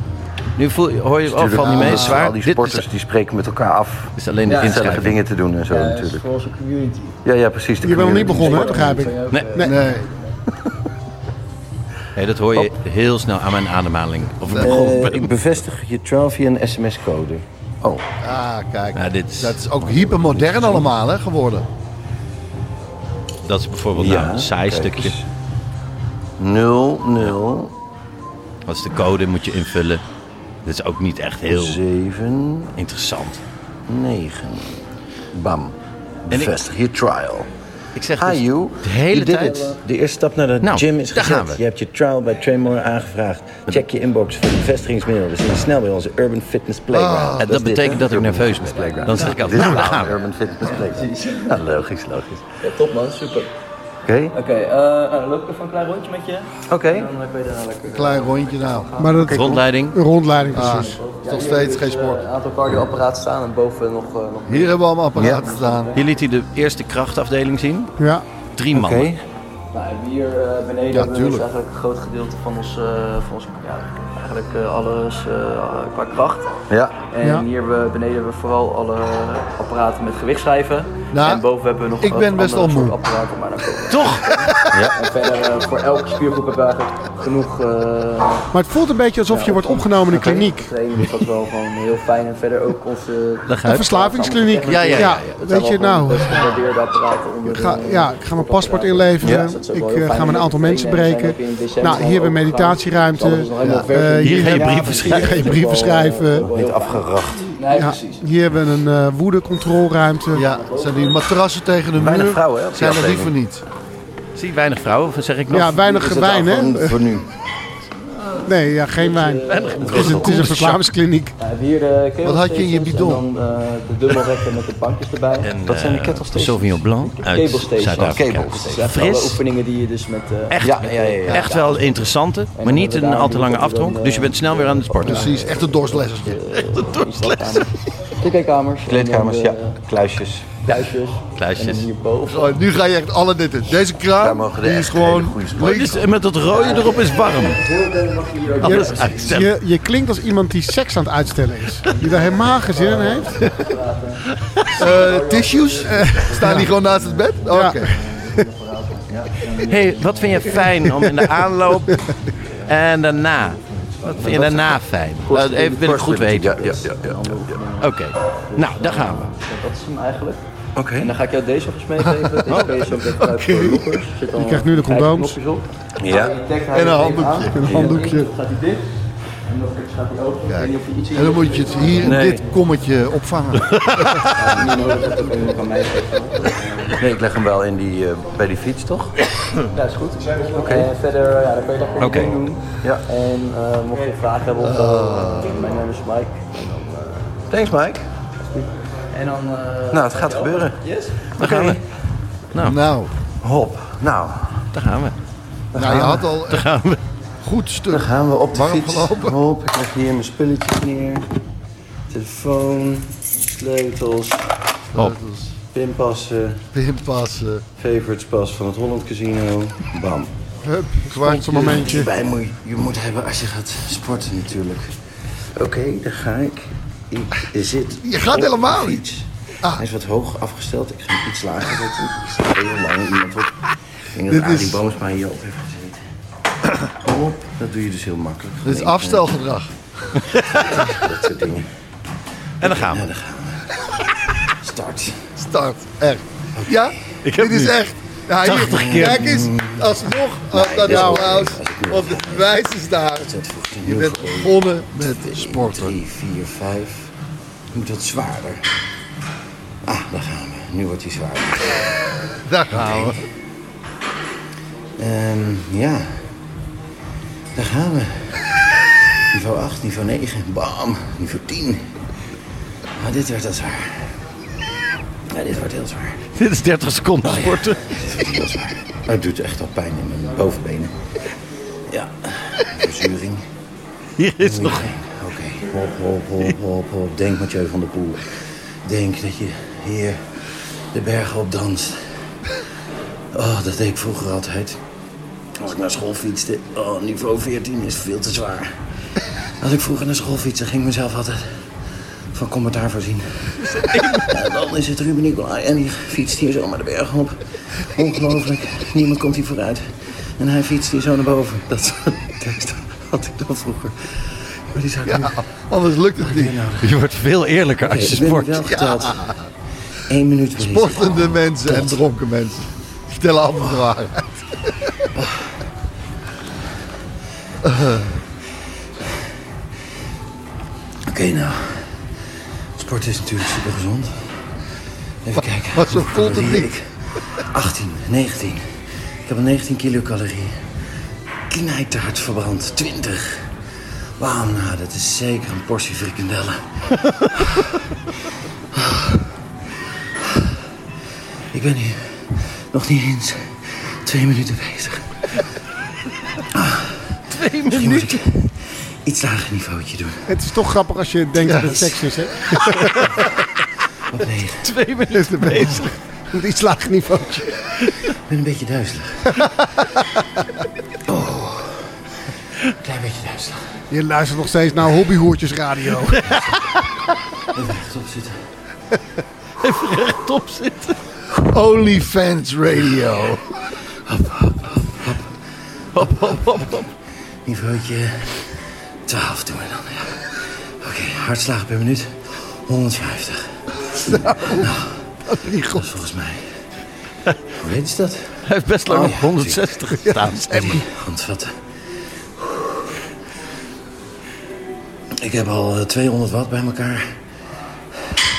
Nu voel je, hoor je, valt niet mee, Ah, zwaar. Al die Dit sporters is, die spreken met elkaar af. is alleen de Ja, Gezellige dingen te doen en zo Ja, is natuurlijk. voor onze community. Ja, ja, precies. de Je bent nog niet begonnen, hè, begrijp ik. Nee, Nee. Nee. Nee, dat hoor je heel snel aan mijn ademhaling. Of ik Eh, begon ben. ik bevestig je trial via een sms-code. Oh, Ah, kijk. Ja, dit is- Dat is ook hypermodern allemaal hè, geworden. Dat is bijvoorbeeld nou, een saai stukje. eens. 0, 0, Dat is de code, moet je invullen. Dit is ook niet echt heel 7, interessant. 9. Bam. Ik- Bevestig je trial. Ik zeg Hi dus you, de hele tijd... De eerste stap naar de Nou, gym is daar gezet. gaan we. Je hebt je trial bij Trainmore aangevraagd. Check je inbox voor de bevestigingsmail. We zijn snel bij onze Urban Fitness Playground. En Dat dat is dit, betekent dat ik nerveus ben. Playground. Dan zeg ik altijd, nou, daar gaan we. Urban Fitness Playground. Ja, logisch, logisch. Ja, top man, super. Oké, Oké, eh, nou, dan loop ik even een klein rondje met je. oké. En dan kun je lekker... Klein rondje nou. Maar dat Rondleiding. een rondleiding Ah, precies. is nog steeds geen sport. Een aantal cardioapparaten staan en boven nog... eh, nog Hier hebben we allemaal apparaten staan. Hier liet hij de eerste krachtafdeling zien. Ja. Drie Oké. mannen. Nou, hier eh, beneden Ja, hebben we dus eigenlijk een groot gedeelte van ons, eh, van ons ja, eigenlijk eh, alles eh, qua kracht. Ja, En Ja. hier hebben we, beneden hebben we vooral alle apparaten met gewichtschrijven. Nou, en boven hebben we nog ik ben best andere wel soort moe. apparaten. Maar dan komen Toch? En verder eh, voor elke spiergroep hebben we eigenlijk genoeg eh, Maar het voelt een beetje alsof je wordt opgenomen in een kliniek. training. Dat is wel gewoon heel fijn. En verder ook onze... Een verslavingskliniek. Ja, ja, ja, ja. Weet je, nou, ga, ja, ik ga mijn paspoort inleveren. Dat Ik eh, ga met een aantal mensen breken. Nou, hier hebben we meditatieruimte. hier ga je ja, brieven Hier schrijven. ga je brieven schrijven. niet afgeracht. Nee, Ja, precies. hier hebben we een eh woedecontroleruimte. Ja, zijn die matrassen tegen de Weinig muur? vrouwen, hè, Zijn er afdeling. voor niet? Zie weinig vrouwen, of zeg ik nog? Ja, weinig wijn, hè? Voor, nu. Nee, ja, geen wijn. Het is een, het is een verslavingskliniek. Ja, hier de Wat had je in je bidon? En dan eh, de dubbelrekken met de bankjes erbij. En, Wat zijn die eh, kettlestations? Sauvignon Blanc uit. Zuid-Afrika. Fris. oefeningen die je dus met... eh, Echt, Ja, ja, ja, ja. echt wel interessante, maar niet een al te lange aftronk. Dus je bent snel weer aan het sporten. Precies, echt een dorstlessertje. Kleedkamers. Kleedkamers, En ja. de Kluisjes. Kluisjes. Kluisjes. En hierboven. Nu ga je echt alle dit in. Deze kraan, die is gewoon links. Met dat rode erop is warm. Alles uitstellen. Je, je klinkt als iemand die seks aan het uitstellen is. Die daar helemaal geen zin in heeft. Eh, tissues, staan die gewoon naast het bed? Oké. Ja. hey, wat vind je fijn om in de aanloop en daarna? Wat vind je daarna fijn? Even wil ik goed weten. Ja, ja, ja. ja, ja. Oké, nou, daar gaan we. Dat is hem eigenlijk. Oké. En dan ga ik jou deze vast meegeven. Deze kun je zo meteen gebruiken voor de loopers. Zit dan Je krijgt nu de condooms. op. Ja. En een handdoekje. een handdoekje. Dan gaat hij dicht. En dan gaat hij open. Ik weet niet of je iets in En dan moet je het hier in Nee. dit kommetje opvangen. Niet nodig kun hem. Nee, ik leg hem wel in die, eh, bij die fiets, toch? Ja, is goed. Oké. En verder, ja, dan kan je dat gewoon doen. Ja. En eh, mocht je vragen hebben of eh, mijn naam is Mike. Eh, Thanks, Mike. En dan eh, Nou, het gaat gebeuren. Yes. Daar gaan we. Nou, Hop. Nou, daar gaan we. nou je had al Daar gaan we. goed stuk. Dan gaan we op de Warm fiets. gelopen. Hop, ik leg hier mijn spulletjes neer. Telefoon, sleutels, Hop. pinpassen, Pinpassen. favorites pas van het Holland Casino. Bam. Hup, sponsormomentje. Bij moet je, je moet hebben als je gaat sporten natuurlijk. Oké, daar ga ik. Zit Je gaat op helemaal de niet. Ah. Hij is wat hoog afgesteld. Ik ga hem iets lager zetten. Ik sta heel lang iemand op. Ik denk Dit dat Arie is- Boomsma hier op heeft gezeten. Hop, dat doe je dus heel makkelijk. Dit is afstelgedrag. Dat soort dingen. En dan gaan Ja, we. daar gaan we. Start. Start. Echt. Ja? Ik heb Dit is nu echt. Ja, hier, 80 keer. Kijk eens, alsnog op dat dit nou Want het bewijs is daar. Je bent begonnen met sporten. 3, 4, 5. Moet wat zwaarder. Ah, daar gaan we. Nu wordt hij zwaarder. Daar gaan we. Ehm, ja. Daar gaan we. Niveau 8, niveau 9. Bam. Niveau 10. Ah, dit werd al zwaar. Ja, dit wordt heel zwaar. Dit is 30 seconden sporten. Dit wordt heel zwaar. Maar het doet echt al pijn in mijn bovenbenen. Ja. Verzuring. Hier is nog... Oké, hop, hop, hop, hop, hop. Denk Mathieu van der Poel. Denk dat je hier de bergen op danst. Oh, dat deed ik vroeger altijd. Als ik naar school fietste, oh, niveau 14 is veel te zwaar. Als ik vroeger naar school fietste, ging ik mezelf altijd van commentaar voorzien. Ja, dan is het Ruben Nicolai en die fietst hier zo maar de berg op. Ongelooflijk, niemand komt hier vooruit. En hij fietst hier zo naar boven. Dat soort tekst had ik dan vroeger. Maar die zou ik nu... Ja, anders lukt het niet. Je wordt veel eerlijker als je ik ben sport. wel geteld. Eén minuut. Sportende mensen en dronken mensen. Vertellen altijd de waarheid. Oké, nou. Sport is natuurlijk super gezond. Even kijken. maar zo voelt het niet. ik- 18, 19. Ik heb al 19 kilocalorie. Knijterhard verbrand. 20. Wauw, nou, dat is zeker een portie frikandellen. ik ben hier nog niet eens twee minuten bezig. Twee Misschien moet ik iets lager niveautje doen. Het is toch grappig als je denkt dat het seks is, hè? 9. Twee minuten bezig. Met iets lager niveautje. Ik ben een beetje duizelig. Klein beetje duizelig. Je luistert nog steeds naar Hobbyhoertjes Radio. Even rechtop zitten. Top zitten. OnlyFans Radio. Hop, hop, hop, hop. Niveautje 12 doen we dan. Ja. Oké, hartslagen per minuut 150. Die Dat god. is volgens mij. Hoe heet is dat? Hij heeft best lang Oh, op ja, 160 gestaan. Drie handvatten. Ik heb al eh, 200 watt bij elkaar.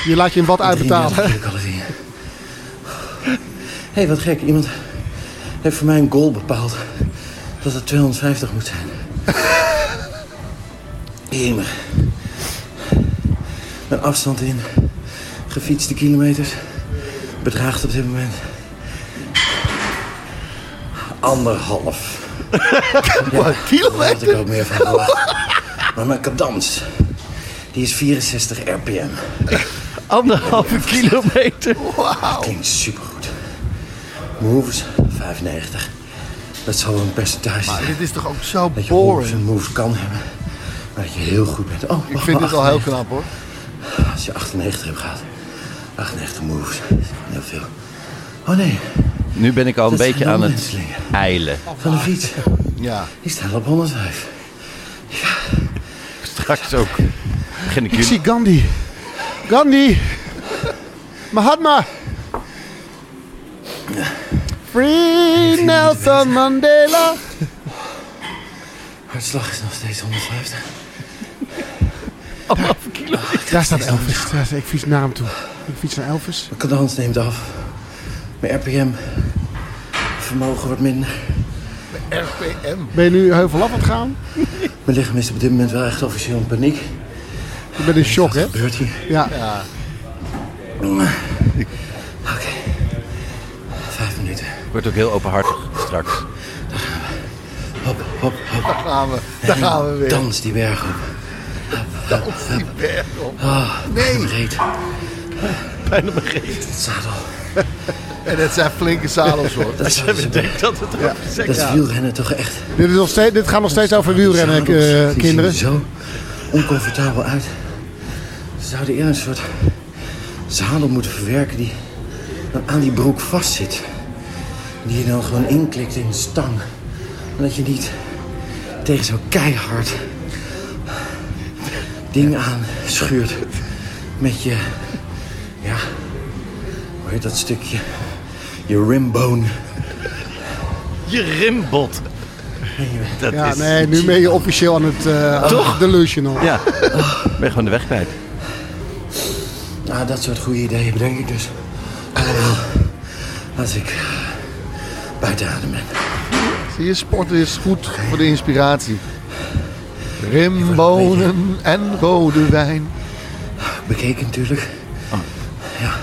Je laat je een wat uitbetalen. 33 kilocalorieën. Hé, hey, wat gek. Iemand heeft voor mij een goal bepaald dat het 250 moet zijn. Jemig. Mijn afstand in gefietste kilometers bedraagt op dit moment anderhalf. Wat Daar had ik kilometer? ook meer van verwacht. Maar mijn cadans, die is 64 rpm. Anderhalve kilometer. Klinkt supergoed. Moves 95. Dat zal een percentage Maar dit is toch ook zo Dat je moves boring? moves kan hebben. Maar dat je heel goed bent. Oh, Ik vind dit al heel knap hoor. Als je 98 hebt gehad. 98 moves. Dat is gewoon heel veel. Oh nee, Nu ben ik al een Dat beetje aan het eilen. van de fiets. Ja. Die staan op 105. Straks ook. Begin ik Ik zie Gandhi. Gandhi. Mahatma. Free Nelson Mandela. Hartslag is nog steeds 150. Daar staat Elvis. Daar staat- ik fiets naar hem toe. Ik fiets naar Elvis. Mijn cadans neemt af. Mijn RPM vermogen wordt minder. RPM. Ben je nu heuvel af aan het gaan? Mijn lichaam is op dit moment wel echt officieel in paniek. Je bent in shock, hè? Wat gebeurt hier? Ja. Oké. Vijf minuten. Wordt ook heel openhartig straks. Hop, hop, hop. Daar gaan we. Daar gaan we weer. Dans die berg op. Dans die berg op. Ah, Nee. Mijn reet. Bijna begrepen. Het zadel. En het zijn flinke zadels hoor. Dat is, dat het Ja. dat is wielrennen toch echt. Dit, is nog steeds, dit gaat nog steeds over wielrennen, zadels, eh, kinderen. er zo oncomfortabel uit. Ze zouden eerder een soort zadel moeten verwerken die dan aan die broek vastzit. Die je dan gewoon inklikt in een stang. En dat je niet tegen zo'n keihard ding aan schuurt. Met je, ja, hoe heet dat stukje? Je rimbone. Je rimbot. Dat Ja, is... nee, nu ben je officieel aan het eh Toch? delusional. Ja, ik ben gewoon de weg kwijt. Nou, dat soort goede ideeën bedenk ik dus. Allemaal als ik buiten adem ben. Zie je, sporten is goed voor de inspiratie. Rimbonen en rode wijn. Bekeken natuurlijk. Ja,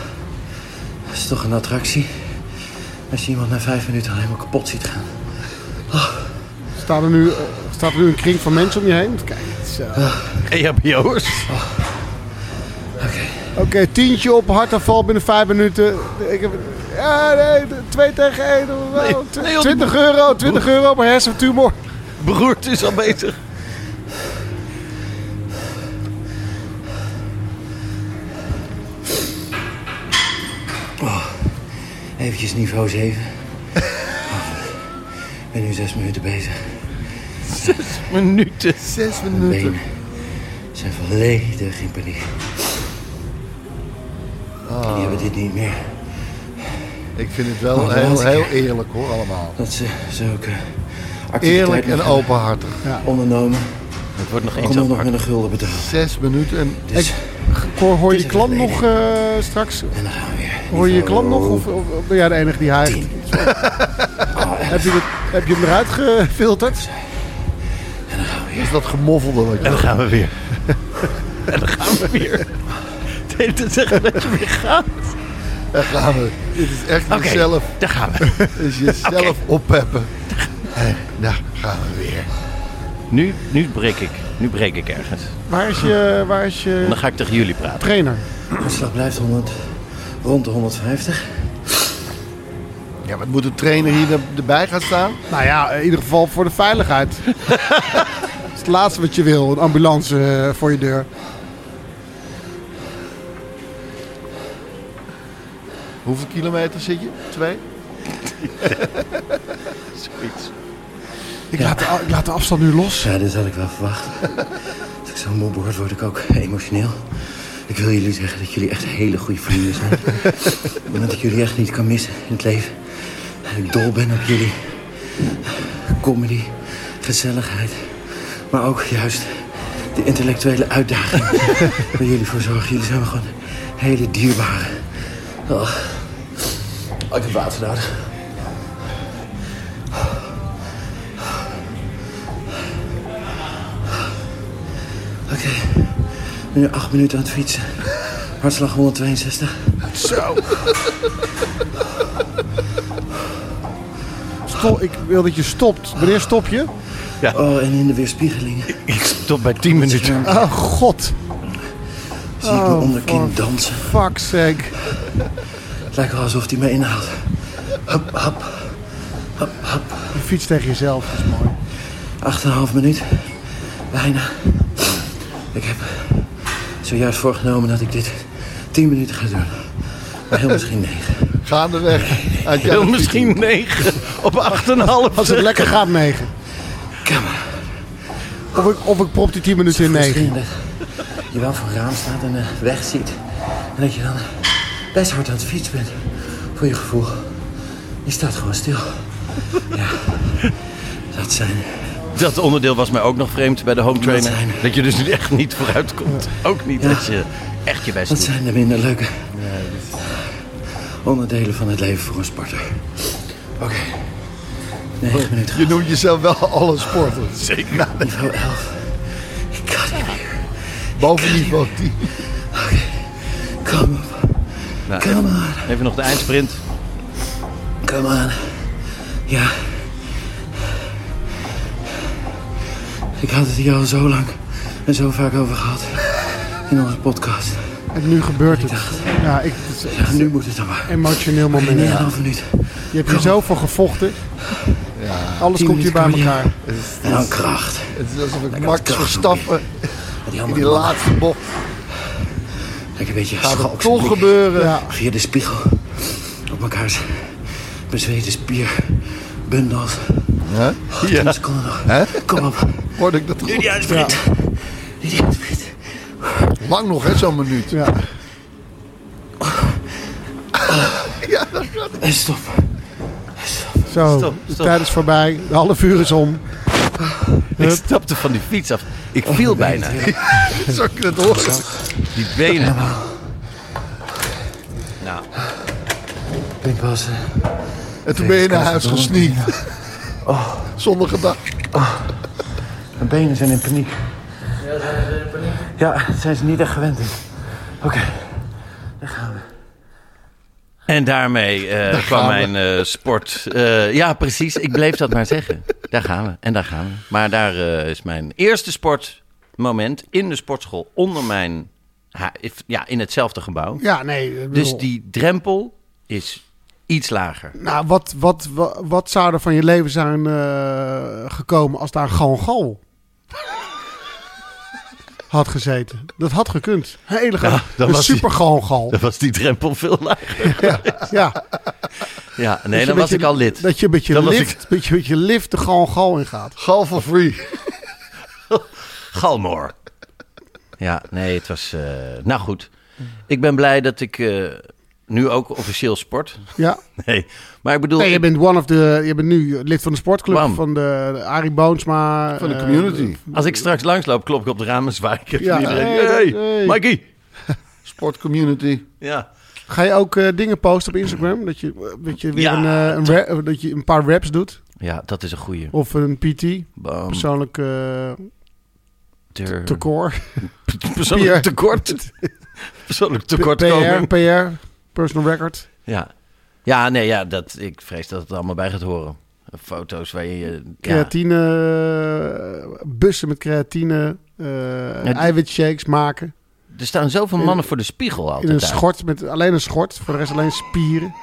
dat is toch een attractie. Als je iemand na vijf minuten al helemaal kapot ziet gaan. Staat er, nu, eh, staat er nu een kring van mensen om je heen? Kijk, zo. EHBO'ers. Oké, tientje op, hartaanval binnen vijf minuten. Ik heb, ja, nee, twee tegen één. nee, joh, 20 euro, 20 euro per hersentumor. Beroerd is al bezig. Eventjes niveau 7. Ik ben nu zes minuten bezig. Minuten. Zes Mijn minuten. benen zijn volledig in paniek. Die hebben dit niet meer. Ik vind het wel Oh, heel, heel eerlijk hoor, allemaal. Dat ze zulke Eerlijk en openhartig. ondernomen. Het wordt nog Ik eens nog met een gulden betalen. Zes minuten en Dus, Hoor, hoor je is klant nog eh, straks? en dan gaan we weer. Hoor je je klant nog? Of, of ben jij de enige die hijgt? Heb je, het, heb je hem eruit gefilterd? En dan gaan we weer. is dat gemoffelde wat je En dan gaan we weer. en dan gaan we weer. Het heet te zeggen dat je weer gaat. Daar gaan we. Dit is echt Oké, jezelf. daar gaan we. Is jezelf oppeppen. En daar gaan we weer. Nu, nu breek ik. Nu breek ik ergens. Waar is je, waar is je Dan ga ik tegen jullie praten. trainer? Hartslag blijft 100, rond de 150. Ja, maar moet de trainer hier er- erbij gaan staan? Nou ja, in ieder geval voor de veiligheid. dat is het laatste wat je wil, een ambulance eh, voor je deur. Hoeveel kilometer zit je? Twee? Zoiets. Ik, laat de, a- ik laat de afstand nu los. Ja, dit had ik wel verwacht. Als ik zo moe word, word ik ook emotioneel. Ik wil jullie zeggen dat jullie echt hele goede vrienden zijn. en dat ik jullie echt niet kan missen in het leven. En ik dol ben op jullie. Comedy, gezelligheid. Maar ook juist de intellectuele uitdaging waar jullie voor zorgen. Jullie zijn me gewoon hele dierbare. Oh. Oh, ik heb water nodig. Nu acht minuten aan het fietsen. Hartslag 162. Stop, ik wil dat je stopt. Wanneer stop je? Oh, en in de weerspiegeling Ik stop bij 10 minuten. Oh god. zie ik mijn onderkin dansen. Fuck's sake. Het lijkt wel alsof hij me inhaalt. Hop, hop, hop, hop. Je fietst tegen jezelf, dat is mooi. Acht en een half minuut. Bijna. Ik heb zojuist voorgenomen dat ik dit 10 minuten ga doen. Maar heel misschien 9. Gaandeweg. Uit Heel misschien 9 op 8,5. Als het lekker gaat, 9. Come on. Of ik, of ik prop die 10 minuten in 9. Misschien dat je wel voor een raam staat en de weg ziet. En dat je dan best hard aan het fietsen bent. Voor je gevoel. Je staat gewoon stil. Ja. Dat zijn... Dat onderdeel was mij ook nog vreemd bij de home trainer. zijn- Dat je dus echt niet vooruit komt. Ook niet Ja. als je echt je best Dat doet. zijn de minder leuke onderdelen van het leven voor een sporter. Oké. Negen minuten. Je noemt jezelf wel alle sporten. Zeker. Niveau 11. Ik kan niet meer. Boven niveau 10. Kom op. Nou, Kom even, on. even nog de eindsprint. Kom on. Ja. Ik had het hier al zo lang en zo vaak over gehad. In onze podcast. En nu gebeurt het. Ja, ik, het Ja, nu moet het dan maar. emotioneel moment. Ja. een half minuut. Je hebt hier zoveel gevochten. Alles Tien komt hier bij elkaar. En dan kracht. Het is alsof ik Max kracht Verstappen die laatste bocht Lekker een beetje gaat het toch gebeuren. Ja. Via de spiegel. Op elkaars bezweten spierbundels. Hè? Ja. 10 seconden nog. Hè? Kom op. Hoorde ik dat Nu goed? die uitsprint. Nu die uitsprint. Lang nog, hè, zo'n minuut. Ja. En stop. Zo, Stop, de stop. tijd is voorbij. De half uur is om. Ik stapte van die fiets af. Ik viel bijna. Zo ik het horen. Die benen. Nou, Pinkpassen. En toen ben je naar huis gesneakt. Zonder gedacht. Mijn benen zijn in paniek. Ja, zijn ze in paniek? Ja, daar zijn ze niet echt gewend in. Oké. Daar gaan we. En daarmee eh, kwam mijn eh, sport. eh, ja, precies. Ik bleef dat maar zeggen. Daar gaan we. En daar gaan we. Maar daar eh, is mijn eerste sportmoment in de sportschool onder mijn. ha- Ja, in hetzelfde gebouw. Ja, nee. Dus bedoel, die drempel is iets lager. Nou, wat, wat, wat, wat zou er van je leven zijn eh, gekomen als daar gewoon gal had gezeten? Dat had gekund. Hele Ja, een was super gewoon gal. Dan was die drempel veel lager. Ja, Ja, Dat nee, je dan was ik al lid. Dat je met je Dan was lift, met je, met je lift er gewoon gal in gaat. Gal for free. Galmoor. Ja, nee, het was. eh, nou goed. Ik ben blij dat ik eh, nu ook officieel sport. Ja. Nee, maar ik bedoel. Nee, je bent one of the, je bent nu lid van de sportclub Bam. van de, de Arie Boomsma. Van de eh, community. als ik straks langsloop, klop ik op de ramen, zwaai ik Ja, iedereen. hey, Hey, hey. Mikey. Sportcommunity. Ja. Ga je ook eh, dingen posten op Instagram? Dat je, dat je weer Ja, een, eh, dat je een paar raps doet? ja, dat is een goeie. Of een PT? Bam. Persoonlijk eh tekort? persoonlijk PR. tekort. persoonlijk PR, tekortkoming. PR, personal record. Ja. Ja, nee, ja, dat, ik vrees dat het allemaal bij gaat horen. Foto's waar je... Creatine, eh, bussen met creatine, die- eiwitshakes maken. er staan zoveel mannen voor de spiegel In altijd een uit. schort, met alleen een schort. Voor de rest alleen spieren.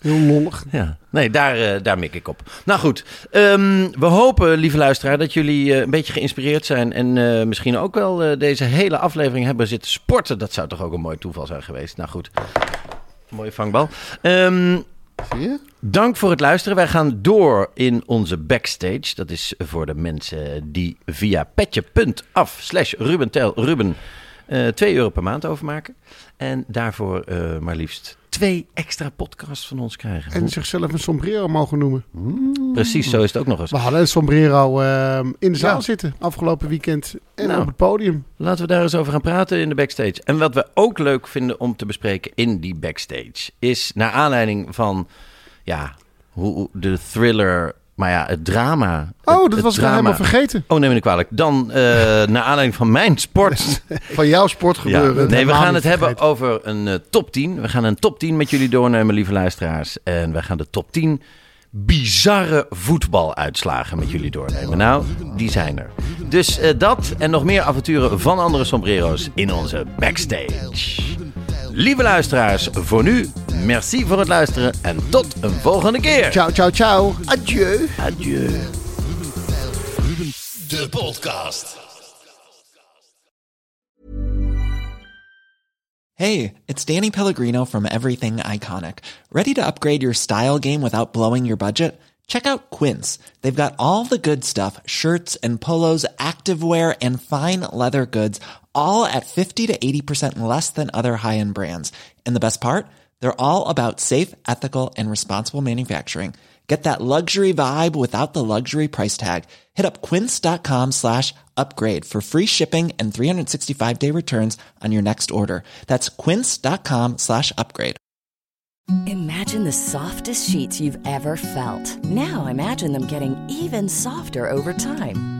Heel lollig. Ja, nee, daar, eh, daar mik ik op. Nou goed, ehm, we hopen, lieve luisteraar, dat jullie eh, een beetje geïnspireerd zijn. En eh, misschien ook wel eh, deze hele aflevering hebben zitten sporten. Dat zou toch ook een mooi toeval zijn geweest. Nou goed, mooie vangbal. Ehm, Zie je? dank voor het luisteren. Wij gaan door in onze backstage. Dat is voor de mensen die via petje.af slash Ruben Tel Ruben eh 2 euro per maand overmaken. En daarvoor eh, maar liefst twee extra podcasts van ons krijgen. En zichzelf een sombrero mogen noemen. Precies, zo is het ook nog eens. We hadden een sombrero eh, in de zaal Ja. zitten afgelopen weekend. En Nou. op het podium. Laten we daar eens over gaan praten in de backstage. En wat we ook leuk vinden om te bespreken in die backstage... is naar aanleiding van ja, hoe hoe de thriller... maar ja, het drama... Oh, dat was ik drama- helemaal vergeten. Oh, neem me niet kwalijk. Dan, eh, naar aanleiding van mijn sport... Van jouw sportgebeuren. Ja, nee, we gaan het hebben over een eh, top 10. We gaan een top 10 met jullie doornemen, lieve luisteraars. En we gaan de top 10 bizarre voetbaluitslagen met jullie doornemen. Nou, die zijn er. Dus eh, dat en nog meer avonturen van andere sombrero's in onze backstage. Lieve luisteraars, voor nu, merci voor het luisteren en tot een volgende keer. Ciao, ciao, ciao. Adieu. Adieu. De podcast. Hey, it's Danny Pellegrino from Everything Iconic. Ready to upgrade your style game without blowing your budget? Check out Quince. They've got all the good stuff shirts and polos, activewear, and fine leather goods, all at 50 to 80% less than other high end brands. And the best part? They're all about safe, ethical, and responsible manufacturing. Get that luxury vibe without the luxury price tag. Hit up quince.com slash upgrade for free shipping and 365 day returns on your next order. That's quince.com slash upgrade. Imagine the softest sheets you've ever felt. Now imagine them getting even softer over time.